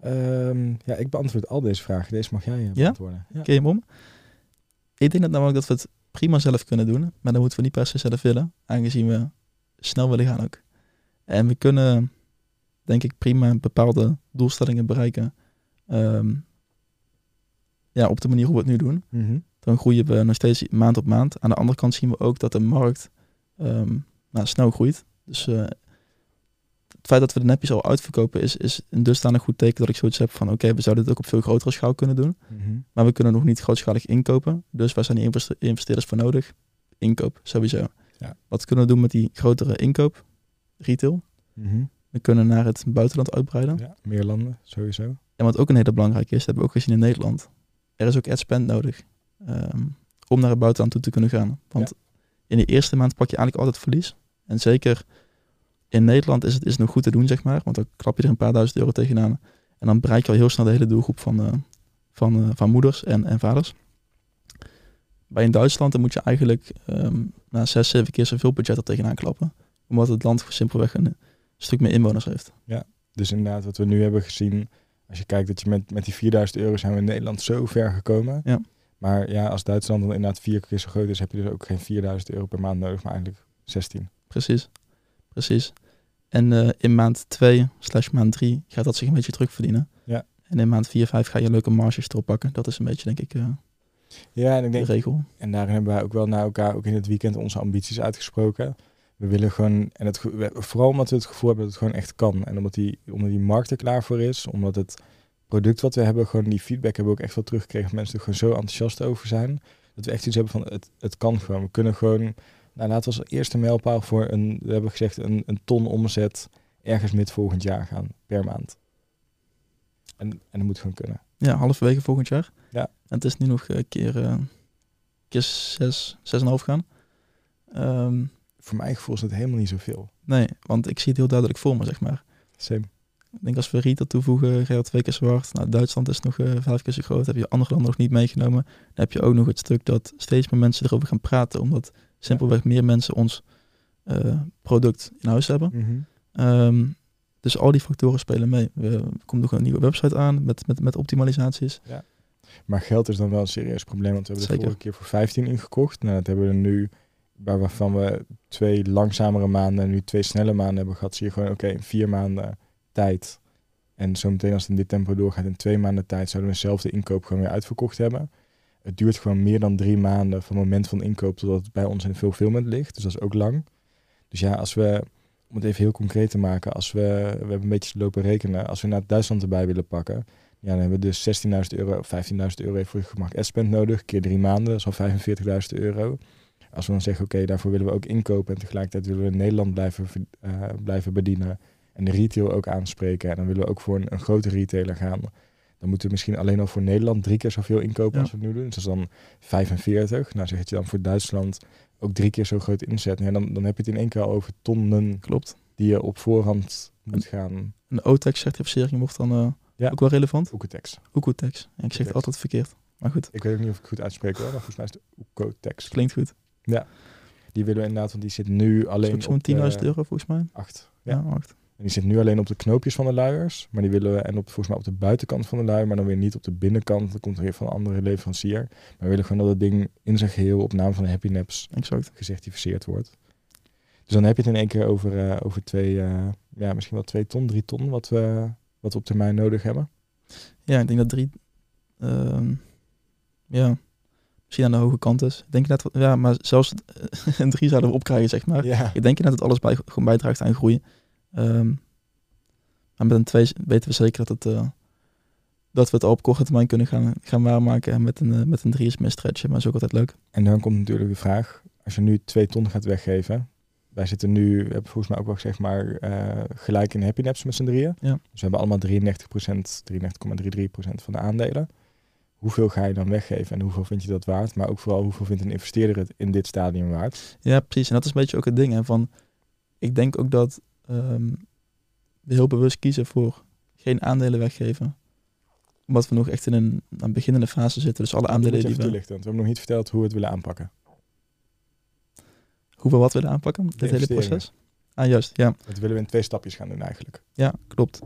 Ehm, ja, ik beantwoord al deze vragen. Deze mag jij eh, Ja? beantwoorden. Ja? Ken je hem om? Ik denk dat namelijk dat we het prima zelf kunnen doen, maar dan moeten we niet per se zelf willen, aangezien we snel willen gaan ook. En we kunnen, denk ik, prima bepaalde doelstellingen bereiken. ehm, ja, op de manier hoe we het nu doen. Mhm. Dan groeien we nog steeds maand op maand. Aan de andere kant zien we ook dat de markt ehm, nou, snel groeit. Dus eh, het feit dat we de nepjes al uitverkopen is, is een dusdanig goed teken dat ik zoiets heb van oké, we zouden dit ook op veel grotere schaal kunnen doen. Mhm. Maar we kunnen nog niet grootschalig inkopen. Dus waar zijn die investe- investeerders voor nodig? Inkoop, sowieso. Ja. Wat kunnen we doen met die grotere inkoop? Retail. Mhm. We kunnen naar het buitenland uitbreiden. Ja, meer landen, sowieso. En wat ook een hele belangrijke is, dat hebben we ook gezien in Nederland. Er is ook ad spend nodig ehm, om naar het buitenland toe te kunnen gaan. Want in de eerste maand pak je eigenlijk altijd verlies. En zeker in Nederland is het, is nog goed te doen, zeg maar. Want dan klap je er een paar duizend euro tegenaan. En dan bereik je al heel snel de hele doelgroep van, eh, van, eh, van moeders en, en vaders. Bij in Duitsland dan moet je eigenlijk ehm na zes, zeven keer zoveel budget er tegenaan klappen. Omdat het land simpelweg een stuk meer inwoners heeft. Dus inderdaad, wat we nu hebben gezien, als je kijkt dat je met, met die 4000 euro zijn we in Nederland zo ver gekomen. Ja. Maar ja, als Duitsland dan inderdaad vier keer zo groot is, heb je dus ook geen 4000 euro per maand nodig, maar eigenlijk 16. Precies, precies. En eh, in maand 2 slash maand 3 gaat dat zich een beetje terugverdienen. Ja. En in maand 4, 5 ga je leuke marges erop pakken. Dat is een beetje, denk ik, eh, Ja, en ik de denk, regel. en daarin hebben wij ook wel naar elkaar, ook in het weekend, onze ambities uitgesproken. We willen gewoon, en het, vooral omdat we het gevoel hebben dat het gewoon echt kan. En omdat die, omdat die markt er klaar voor is, omdat het product wat we hebben, gewoon die feedback hebben we ook echt wel teruggekregen. Mensen er gewoon zo enthousiast over zijn. Dat we echt iets hebben van, het, het kan gewoon. We kunnen gewoon, nou laten we als eerste mijlpaal voor een, we hebben gezegd, een, een ton omzet ergens mid volgend jaar gaan, per maand. En, en dat moet gewoon kunnen. Ja, halverwege volgend jaar. Ja. En het is nu nog een keer, eh keer zes, zes en half gaan. Ehm, Voor mijn gevoel is het helemaal niet zoveel. nee, want ik zie het heel duidelijk voor me, zeg maar. Same. Ik denk als we Rita toevoegen, ga je twee keer zo hard. Nou, Duitsland is nog eh, vijf keer zo groot. Heb je andere landen nog niet meegenomen. Dan heb je ook nog het stuk dat steeds meer mensen erover gaan praten. Omdat simpelweg meer mensen ons eh, product in huis hebben. Mhm. Ehm, dus al die factoren spelen mee. We, er komt nog een nieuwe website aan met, met, met optimalisaties. Maar geld is dan wel een serieus probleem, want we hebben Zeker. de vorige keer voor 15 ingekocht. Nou, dat hebben we er nu, waar- waarvan we twee langzamere maanden en nu twee snelle maanden hebben gehad, zie je gewoon, oké, in vier maanden tijd. En zometeen als het in dit tempo doorgaat, in twee maanden tijd, zouden we eenzelfde inkoop gewoon weer uitverkocht hebben. Het duurt gewoon meer dan drie maanden van het moment van inkoop totdat het bij ons in fulfillment ligt. Dus dat is ook lang. Dus ja, als we, om het even heel concreet te maken, als we, we hebben een beetje lopen rekenen, als we naar Duitsland erbij willen pakken, ja, dan hebben we dus 16.000 euro of 15.000 euro voor je gemak S-spend nodig. Keer drie maanden, dat is al 45.000 euro. Als we dan zeggen, oké, daarvoor willen we ook inkopen en tegelijkertijd willen we Nederland blijven, eh, blijven bedienen en de retail ook aanspreken. En dan willen we ook voor een, een grote retailer gaan. Dan moeten we misschien alleen al voor Nederland drie keer zoveel inkopen Ja. als we nu doen. Dus dat is dan 45. Nou zeg je dan voor Duitsland ook drie keer zo groot inzet. Ja, dan, dan heb je het in één keer al over tonnen Klopt. die je op voorhand moet gaan En de OTEX-certificering wordt dan eh, Ja. ook wel relevant. Oeketex. Oekotex. Ja, ik zeg Oekotex. het altijd verkeerd. Maar goed, Ik weet ook niet of ik het goed uitspreek hoor, maar volgens mij is het Oekotex. klinkt goed. Die willen we inderdaad, want die zit nu alleen zo'n op 10.000 de- euro volgens mij. Acht. Ja, Ja. En die zit nu alleen op de knoopjes van de luiers. Maar die willen we, en op, volgens mij op de buitenkant van de luier, maar dan weer niet op de binnenkant. Dat komt er weer van een andere leverancier. Maar we willen gewoon dat het ding in zijn geheel op naam van Happy Naps Exact. gecertificeerd wordt. Dus dan heb je het in één keer over, eh, over twee, eh, ja, misschien wel twee ton, drie ton, wat we, wat we op termijn nodig hebben. Ja, ik denk dat drie... ehm, ja, misschien aan de hoge kant is. Ik denk net, ja, maar zelfs eh, een drie zouden we opkrijgen, zeg maar. Ja. Ik denk dat alles bij, gewoon bijdraagt aan groei. Ehm, maar met een twee weten we zeker dat, het, eh, dat we het al op korte termijn kunnen gaan, gaan waarmaken. En met een, eh, met een drie is meer stretchen, maar is ook altijd leuk. En dan komt natuurlijk de vraag, als je nu twee ton gaat weggeven. Wij zitten nu, we hebben volgens mij ook wel gezegd, maar eh, gelijk in Happy Naps met z'n drieën. Ja. Dus we hebben allemaal 33%, 33,33% van de aandelen. Hoeveel ga je dan weggeven en hoeveel vind je dat waard? Maar ook vooral hoeveel vindt een investeerder het in dit stadium waard? Ja, precies. En dat is een beetje ook het ding. Hè, van, ik denk ook dat we heel bewust kiezen voor geen aandelen weggeven. Omdat we nog echt in een, een beginnende fase zitten. Dus alle Dat aandelen die we... toelichten, want we hebben nog niet verteld hoe we het willen aanpakken. Hoe we wat willen aanpakken, dit hele proces. Ah, juist. Ja, Dat willen we in twee stapjes gaan doen eigenlijk. ja klopt.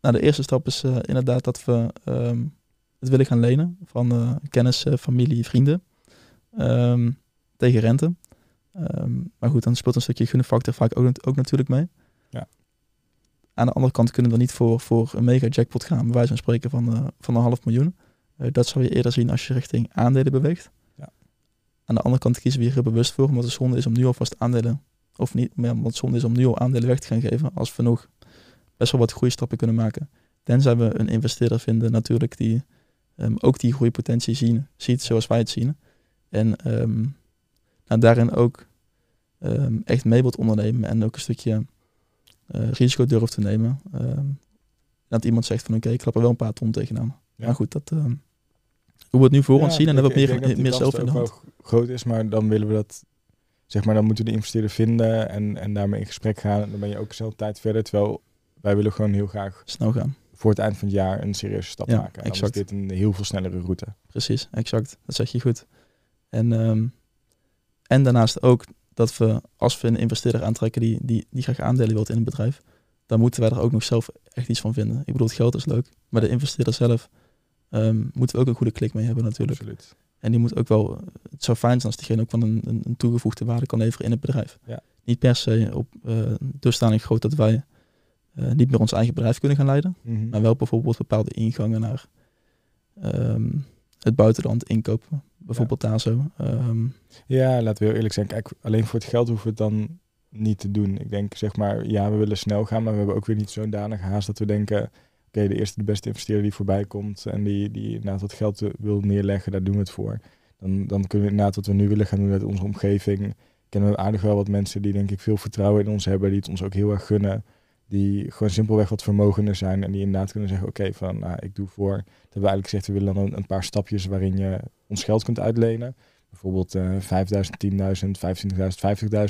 Nou, de eerste stap is eh, inderdaad dat we ehm, het willen gaan lenen van eh, kennis, eh, familie, vrienden. Ehm, tegen rente. Ehm, maar goed, dan speelt een stukje gunfactor vaak ook, ook natuurlijk mee. Ja. Aan de andere kant kunnen we dan niet voor, voor een mega jackpot gaan, bij wijze van spreken van, eh, van een half miljoen. Eh, dat zou je eerder zien als je richting aandelen beweegt. Ja. Aan de andere kant kiezen we hier bewust voor, omdat het zonde is om nu alvast aandelen, of niet, maar omdat het zonde is om nu al aandelen weg te gaan geven, als we nog best wel wat groeistappen kunnen maken. Tenzij we een investeerder vinden natuurlijk die ehm, ook die groeipotentie zien, ziet zoals wij het zien. En ehm, nou, daarin ook ehm, echt mee wilt ondernemen en ook een stukje eh, risico durft te nemen. Ehm, dat iemand zegt van oké, ik klap er wel een paar ton tegenaan. Ja. Maar goed, dat ehm, hoe we het nu voor ons zien en dat we meer, dat meer zelf in de hand. groot is, maar dan willen we dat, zeg maar, dan moeten we de investeerder vinden en, en daarmee in gesprek gaan. En dan ben je ook zelf tijd verder, terwijl wij willen gewoon heel graag Snel gaan. voor het eind van het jaar een serieuze stap Ja, maken. En dan is dit een heel veel snellere route. Precies, exact. Dat zeg je goed. En, en daarnaast ook dat we, als we een investeerder aantrekken die, die, die graag aandelen wilt in een bedrijf, dan moeten wij er ook nog zelf echt iets van vinden. Ik bedoel, het geld is leuk, maar de investeerder zelf ehm, moeten we ook een goede klik mee hebben natuurlijk. Absoluut. En die moet ook wel, het zou fijn zijn als diegene ook van een, een, toegevoegde waarde kan leveren in het bedrijf. Ja. Niet per se op eh dusdanig groot dat wij eh, niet meer ons eigen bedrijf kunnen gaan leiden. Mhm. Maar wel bijvoorbeeld bepaalde ingangen naar ehm, het buitenland inkopen. Bijvoorbeeld daar zo. Ehm, Ja, laten we heel eerlijk zijn. Kijk, alleen voor het geld hoeven we het dan niet te doen. Ik denk, zeg maar, ja, we willen snel gaan, maar we hebben ook weer niet zo'n danig haast dat we denken, oké, de eerste, de beste investeerder die voorbij komt en die, die inderdaad wat geld wil neerleggen, daar doen we het voor. Dan, dan kunnen we inderdaad wat we nu willen gaan doen uit onze omgeving. Kennen we aardig wel wat mensen die denk ik veel vertrouwen in ons hebben, die het ons ook heel erg gunnen. Die gewoon simpelweg wat vermogender zijn en die inderdaad kunnen zeggen, oké, van nou, ik doe voor, dat hebben we eigenlijk gezegd, we willen dan een, paar stapjes waarin je ons geld kunt uitlenen. Bijvoorbeeld eh 5000, 10.000, 25.000,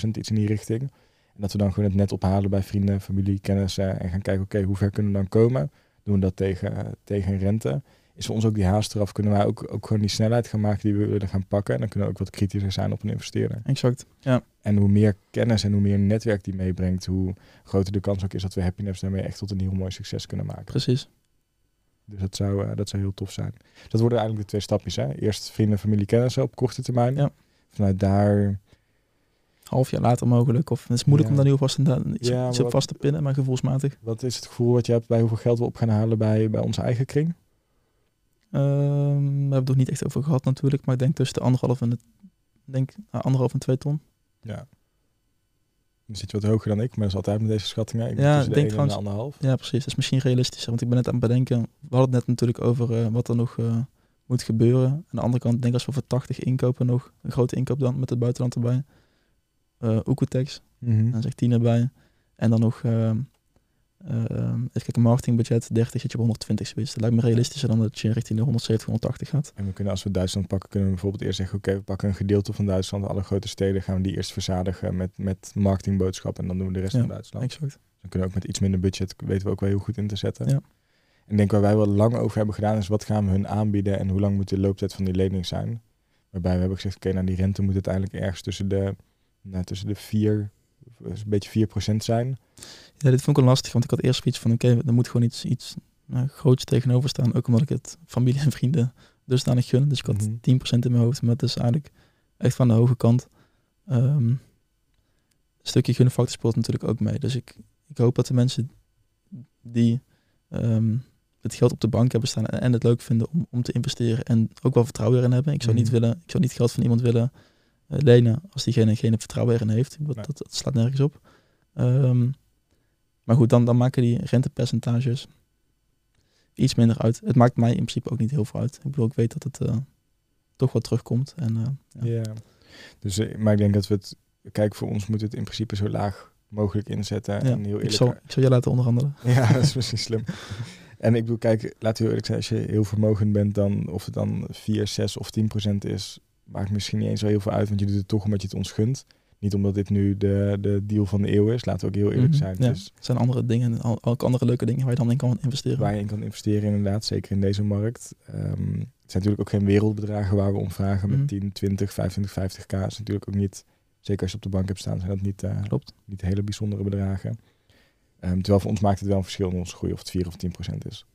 50.000, iets in die richting. En dat we dan gewoon het net ophalen bij vrienden, familie, kennissen en gaan kijken, oké, hoe ver kunnen we dan komen? Doen we dat tegen, tegen rente? Is voor ons ook die haast eraf? Kunnen wij ook, ook gewoon die snelheid gaan maken die we willen gaan pakken? En dan kunnen we ook wat kritischer zijn op een investeerder. Exact. Ja, En hoe meer kennis en hoe meer netwerk die meebrengt, hoe groter de kans ook is dat we Happiness daarmee echt tot een heel mooi succes kunnen maken. precies. Dus dat zou, eh, dat zou heel tof zijn. Dat worden eigenlijk de twee stapjes. Hè? Eerst vrienden, familie, kennissen op korte termijn. Ja. Vanuit daar, Half jaar later mogelijk. Of het is moeilijk Ja. om daar nu vast een, iets, Ja, iets maar op vast te pinnen, maar gevoelsmatig. wat is het gevoel wat je hebt bij hoeveel geld we op gaan halen bij, bij onze eigen kring? Ehm, we hebben het nog niet echt over gehad natuurlijk, maar ik denk tussen de anderhalf en de, ik denk, anderhalf en twee ton. Ja. Dan zit je wat hoger dan ik, maar dat is altijd met deze schattingen. Ik Ja, ik de denk de trouwens- anderhalf. Ja, precies. Dat is misschien realistischer, want ik ben net aan het bedenken. We hadden het net natuurlijk over eh, wat er nog eh, moet gebeuren. Aan de andere kant, ik denk als we voor 80 inkopen nog, een grote inkoop dan met het buitenland erbij. Eh Oekotex, Mhm. dan zegt 10 erbij. En dan nog, ehm eh, even kijken, een marketingbudget 30 zit je op 120 zoiets. Dat lijkt me realistischer dan dat je richting de 170, 180 gaat. En we kunnen, als we Duitsland pakken, kunnen we bijvoorbeeld eerst zeggen: Oké, we pakken een gedeelte van Duitsland, alle grote steden, gaan we die eerst verzadigen met, met marketingboodschappen en dan doen we de rest Ja, van Duitsland. Exact. Dan kunnen we ook met iets minder budget, weten we ook wel heel goed in te zetten. Ja. En ik denk waar wij wel lang over hebben gedaan, is wat gaan we hun aanbieden en hoe lang moet de looptijd van die lening zijn. Waarbij we hebben gezegd, oké, nou die rente moet uiteindelijk ergens tussen de, nou, tussen de 4, een beetje 4% zijn. Ja, dit vond ik wel lastig, want ik had eerst zoiets van, oké, er moet gewoon iets, iets nou, groots tegenover staan. Ook omdat ik het familie en vrienden dusdanig gun. Dus ik had Mhm. 10% in mijn hoofd, maar het is eigenlijk echt van de hoge kant. Ehm, een stukje gunfactor speelt natuurlijk ook mee. Dus ik, ik hoop dat de mensen die ehm, het geld op de bank hebben staan en, het leuk vinden om, om te investeren en ook wel vertrouwen erin hebben. Ik zou, niet, Mhm. willen, ik zou niet geld van iemand willen eh, lenen als diegene geen vertrouwen erin heeft. Dat, Nee. dat, dat slaat nergens op. Ehm, maar goed, dan, dan maken die rentepercentages iets minder uit. Het maakt mij in principe ook niet heel veel uit. Ik bedoel, ik weet dat het eh, toch wat terugkomt. En, eh, ja. Ja. Dus, eh, maar ik denk dat we het, kijk, voor ons moet het in principe zo laag mogelijk inzetten. Ja, En heel ik, eerlijk, zal, ik zal je laten onderhandelen. Ja, dat is misschien slim. En ik bedoel, kijk, laten we heel eerlijk zijn, als je heel vermogend bent, dan of het dan 4, 6 of 10 procent is, maakt misschien niet eens zo heel veel uit, want je doet het toch omdat je het ons gunt. Niet omdat dit nu de, de deal van de eeuw is, laten we ook heel eerlijk Mhm, zijn. ja. Dus Er zijn andere dingen, ook andere leuke dingen waar je dan in kan investeren. waar je in kan investeren inderdaad, zeker in deze markt. Ehm, het zijn natuurlijk ook geen wereldbedragen waar we om vragen met Mhm. 10, 20, 25, 50k. is natuurlijk ook niet, zeker als je op de bank hebt staan, zijn dat niet, Klopt. niet hele bijzondere bedragen. Ehm, terwijl voor ons maakt het wel een verschil in onze groei of het 4 of 10 procent is.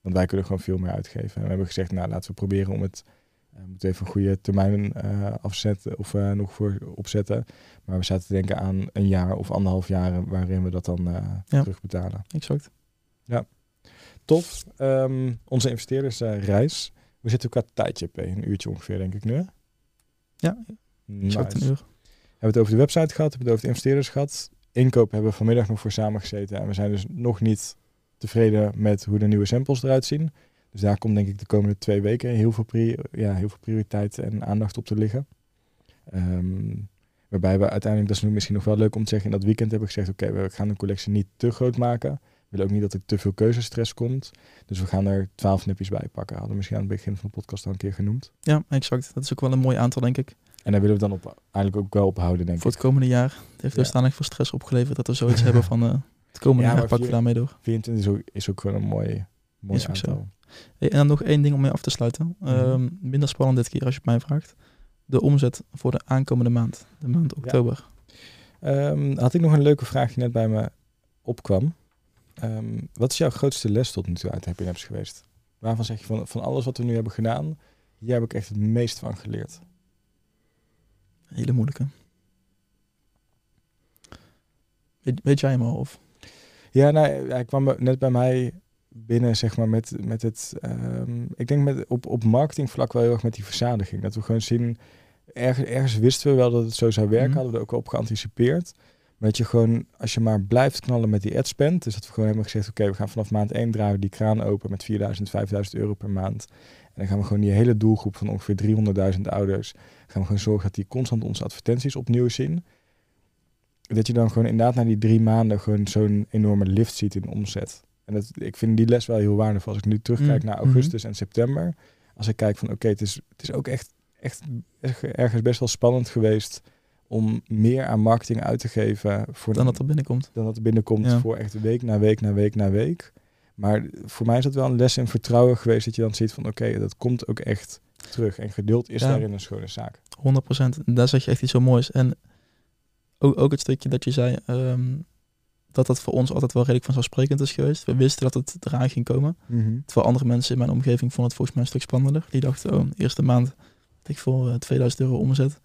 Want wij kunnen gewoon veel meer uitgeven. En we hebben gezegd, nou laten we proberen om het, uh, we moeten even een goede termijn eh, afzetten of eh, nog voor opzetten. Maar we zaten te denken aan een jaar of anderhalf jaar waarin we dat dan eh, Ja. terugbetalen. Exact. Tof. Ehm, onze investeerdersreis. we zitten qua tijdje, P. Een uurtje ongeveer, denk ik nu. Ja, Nice. Exact een uur. We hebben het over de website gehad, we hebben het over de investeerders gehad. Inkoop hebben we vanmiddag nog voor samen gezeten. En we zijn dus nog niet tevreden met hoe de nieuwe samples eruit zien. Dus daar komt denk ik de komende twee weken heel veel, ja, heel veel prioriteit en aandacht op te liggen. Ehm, waarbij we uiteindelijk, dat is nu misschien nog wel leuk om te zeggen, in dat weekend hebben we gezegd, oké, we gaan de collectie niet te groot maken. We willen ook niet dat er te veel keuzestress komt. Dus we gaan er twaalf nipjes bij pakken. Hadden we misschien aan het begin van de podcast al een keer genoemd. Ja, exact. Dat is ook wel een mooi aantal, denk ik. En daar willen we dan op, eigenlijk ook wel op houden, denk Voor ik. het komende jaar. Het heeft Ja. dusdanig veel stress opgeleverd dat we zoiets hebben van... eh, het komende Ja, jaar pakken we daarmee door. 24 is ook, is ook gewoon een mooi, mooi Is aantal. Hey, en dan nog één ding om mee af te sluiten. Mhm. Ehm, minder spannend dit keer als je het mij vraagt. De omzet voor de aankomende maand. De maand oktober. Ehm, had ik nog een leuke vraag die net bij me opkwam. Ehm, wat is jouw grootste les tot nu toe uit Happy geweest? Waarvan zeg je van, van alles wat we nu hebben gedaan, hier heb ik echt het meest van geleerd? Hele moeilijke. Weet, weet jij hem al? Of? Ja, nou, hij kwam net bij mij binnen, zeg maar, met, met het... ehm, ik denk met, op, op marketingvlak wel heel erg met die verzadiging. Dat we gewoon zien... Ergens, ergens wisten we wel dat het zo zou werken, Mhm. hadden we er ook op geanticipeerd. Maar dat je gewoon, als je maar blijft knallen met die adspend, dus dat we gewoon hebben gezegd, oké, we gaan vanaf maand 1 draaien die kraan open met 4000, 5000 euro per maand. En dan gaan we gewoon die hele doelgroep van ongeveer 300.000 ouders, gaan we gewoon zorgen dat die constant onze advertenties opnieuw zien. dat je dan gewoon inderdaad na die drie maanden gewoon zo'n enorme lift ziet in omzet. En dat, ik vind die les wel heel waardevol. Als ik nu terugkijk Mm, naar mhm. augustus en september. Als ik kijk van oké, het, is, het is ook echt, echt ergens best wel spannend geweest om meer aan marketing uit te geven voor Dan dat er binnenkomt. dan dat er binnenkomt Ja. voor echt week na week na week na week. Maar voor mij is dat wel een les in vertrouwen geweest dat je dan ziet van oké, dat komt ook echt terug. En geduld is Ja. daarin een schone zaak. 100%. En daar zeg je echt iets zo moois. En ook, ook het stukje dat je zei ehm, dat dat voor ons altijd wel redelijk vanzelfsprekend is geweest. We wisten dat het eraan ging komen. Terwijl andere mensen in mijn omgeving vonden het volgens mij een stuk spannender. Die dachten, oh, eerste maand had ik voor eh, 2000 euro omzet.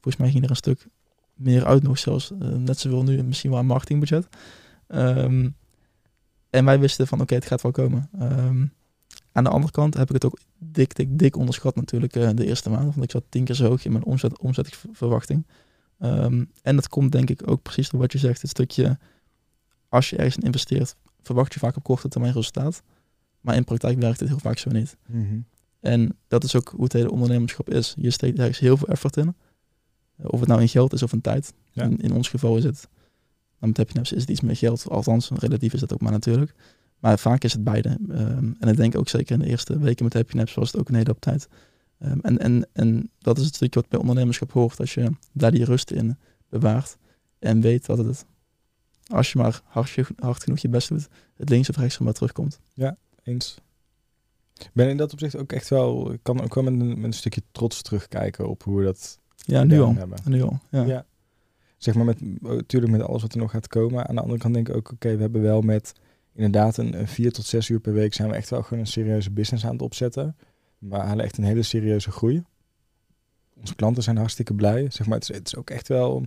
Volgens mij ging er een stuk meer uit nog zelfs. eh, net zoveel nu misschien wel aan marketingbudget. Ehm, en wij wisten van, oké, het gaat wel komen. Ehm, aan de andere kant heb ik het ook dik, dik, dik onderschat natuurlijk eh, de eerste maand. Want ik zat tien keer zo hoog in mijn omzet, omzetverwachting. Ehm, en dat komt denk ik ook precies door wat je zegt. Het stukje, als je ergens in investeert, verwacht je vaak op korte termijn resultaat. Maar in praktijk werkt het heel vaak zo niet. En dat is ook hoe het hele ondernemerschap is. Je steekt ergens heel veel effort in. Eh, Of het nou in geld is of in tijd. Ja. In, in ons geval is het, nou met Happy Naps is het iets meer geld. Althans, relatief is dat ook maar natuurlijk. Maar vaak is het beide. Ehm, en ik denk ook zeker in de eerste weken met Happy Naps was het ook een hele hoop tijd. Ehm, en, en, en dat is het stukje wat bij ondernemerschap hoort. Als je daar die rust in bewaart. En weet dat het, als je maar hard, ge- hard genoeg je best doet, het links of rechts maar terugkomt. Eens. Ik ben in dat opzicht ook echt wel, ik kan ook wel met een, met een stukje trots terugkijken op hoe we dat Ja, nu al. hebben. Nu al. Ja. Ja. Zeg maar, met, natuurlijk met alles wat er nog gaat komen. Aan de andere kant denk ik ook, oké, we hebben wel met inderdaad een, een vier tot zes uur per week zijn we echt wel gewoon een serieuze business aan het opzetten. We halen echt een hele serieuze groei. Onze klanten zijn hartstikke blij. Zeg maar, het is, het is ook echt wel,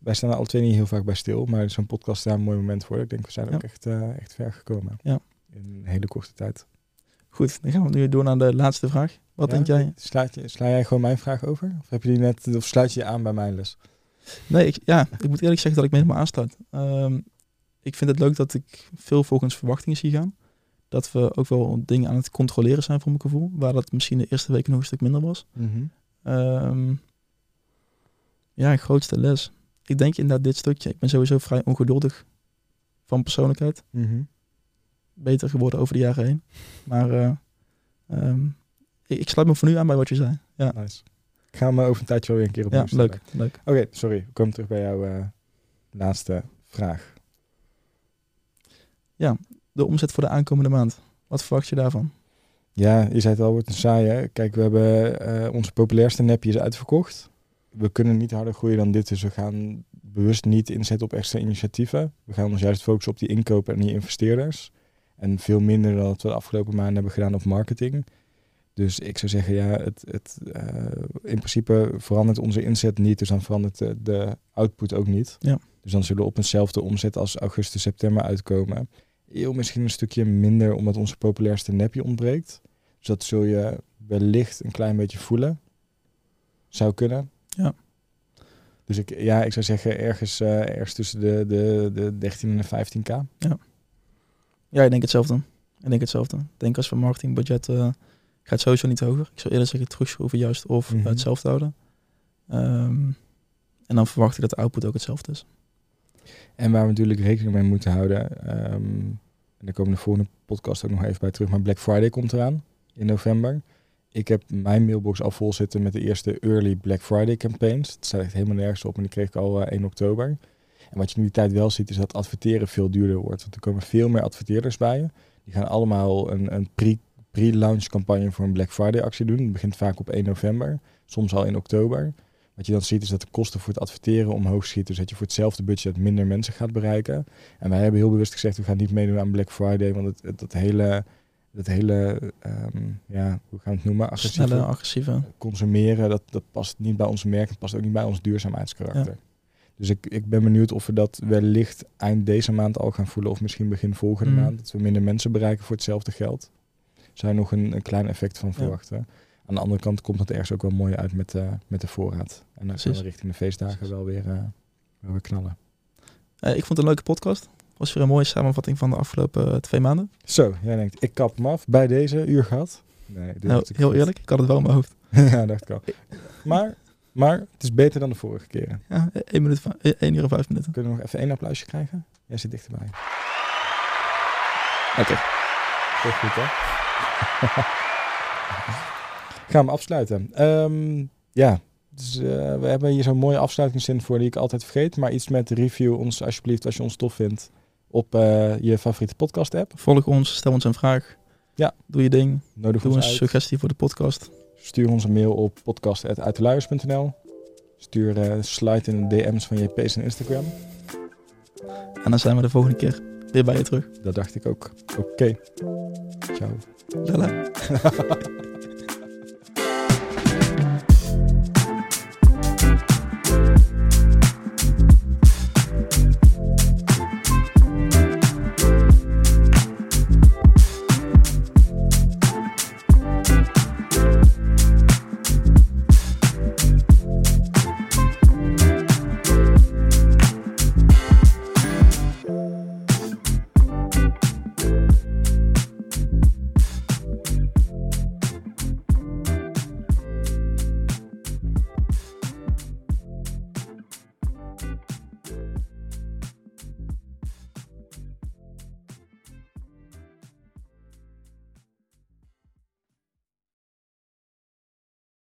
wij staan er alle twee niet heel vaak bij stil, maar zo'n podcast is daar een mooi moment voor. Ik denk, we zijn Ja. ook echt, eh, echt ver gekomen. Ja. In een hele korte tijd. Goed, dan gaan we nu door naar de laatste vraag. Wat Ja? denk jij? Slaat je, sla jij gewoon mijn vraag over? Of heb je die net, of sluit je je aan bij mijn les? Nee, ik, ja, ik moet eerlijk zeggen dat ik me helemaal aansluit. Ehm, ik vind het leuk dat ik veel volgens verwachtingen zie gaan. Dat we ook wel dingen aan het controleren zijn voor mijn gevoel. Waar dat misschien de eerste weken nog een stuk minder was. Ehm, ja, grootste les. Ik denk inderdaad dit stukje. Ik ben sowieso vrij ongeduldig van persoonlijkheid. Beter geworden over de jaren heen. Maar eh, ehm, ik, ik sluit me voor nu aan bij wat je zei. Ja, Nice. Ik ga me over een tijdje wel weer een keer opnieuw ja stellen. leuk, leuk. Oké, sorry. We komen terug bij jouw eh, laatste vraag. De omzet voor de aankomende maand. Wat verwacht je daarvan? Ja, je zei het al, wordt een saai hè? Kijk, we hebben eh, onze populairste nepje is uitverkocht. We kunnen niet harder groeien dan dit, dus we gaan bewust niet inzetten op extra initiatieven. We gaan ons juist focussen op die inkopen en die investeerders. En veel minder dan wat we de afgelopen maanden hebben gedaan op marketing. Dus ik zou zeggen, ja, het, het, eh, in principe verandert onze inzet niet, dus dan verandert de, de output ook niet. Ja. Dus dan zullen we op eenzelfde omzet als augustus, september uitkomen. Heel misschien een stukje minder, omdat onze populairste nepje ontbreekt. Dus dat zul je wellicht een klein beetje voelen. Zou kunnen. Ja. Dus ik, ja, ik zou zeggen ergens, eh, ergens tussen de, de, de 13 en de 15k. Ja, ik denk hetzelfde. Ik denk hetzelfde. Ik denk als we marketingbudget eh gaat sowieso niet hoger. Ik zou eerder zeggen terugschroeven juist of Mhm. hetzelfde houden. Ehm, en dan verwacht ik dat de output ook hetzelfde is. En waar we natuurlijk rekening mee moeten houden. ehm, en daar komen de volgende podcast ook nog even bij terug. Maar Black Friday komt eraan in november. Ik heb mijn mailbox al vol zitten met de eerste early Black Friday campaigns. Het staat echt helemaal nergens op en die kreeg ik al eh, 1 oktober. En wat je nu die tijd wel ziet is dat adverteren veel duurder wordt. Want er komen veel meer adverteerders bij je. Die gaan allemaal een, een pre- pre-launch campagne voor een Black Friday actie doen. Het begint vaak op 1 november, soms al in oktober. Wat je dan ziet is dat de kosten voor het adverteren omhoog schieten. Dus dat je voor hetzelfde budget minder mensen gaat bereiken. En wij hebben heel bewust gezegd, we gaan niet meedoen aan Black Friday. Want het, het, dat hele, dat hele ehm, ja, hoe gaan we het noemen? Agressieve Snelle, agressieve. consumeren, dat, dat past niet bij ons merk. Het past ook niet bij ons duurzaamheidskarakter. Dus ik, ik ben benieuwd of we dat wellicht eind deze maand al gaan voelen. Of misschien begin volgende Mm. maand. Dat we minder mensen bereiken voor hetzelfde geld. Zou je nog een, een klein effect van Ja. verwachten. Aan de andere kant komt het ergens ook wel mooi uit met, eh, met de voorraad. En dan gaan we richting de feestdagen Precies. wel weer, eh, wel weer knallen. Eh, ik vond het een leuke podcast. Was weer een mooie samenvatting van de afgelopen eh, twee maanden. Zo, jij denkt, ik kap hem af. Bij deze uur gehad. Nee, dit Nou, heel goed. eerlijk, ik had het wel in mijn hoofd. ja, dacht ik al. Maar Maar het is beter dan de vorige keren. Ja, 1 minuut, va- eh, één uur en vijf minuten. Kunnen we nog even één applausje krijgen? Jij zit dichterbij. Oké. Heel goed, hè? Gaan we afsluiten. Ehm, ja, dus, eh, we hebben hier zo'n mooie afsluitingszin voor die ik altijd vergeet. Maar iets met review ons alsjeblieft als je ons tof vindt op eh, je favoriete podcast app. Volg ons, stel ons een vraag. Ja. Doe je ding. Nodig Doe ons een suggestie voor de podcast. Stuur ons een mail op podcast.uitdeluiers.nl Stuur eh slide in de DM's van je PS en Instagram. En dan zijn we de volgende keer weer bij je terug. Dat dacht ik ook. Oké. Ciao. Lala.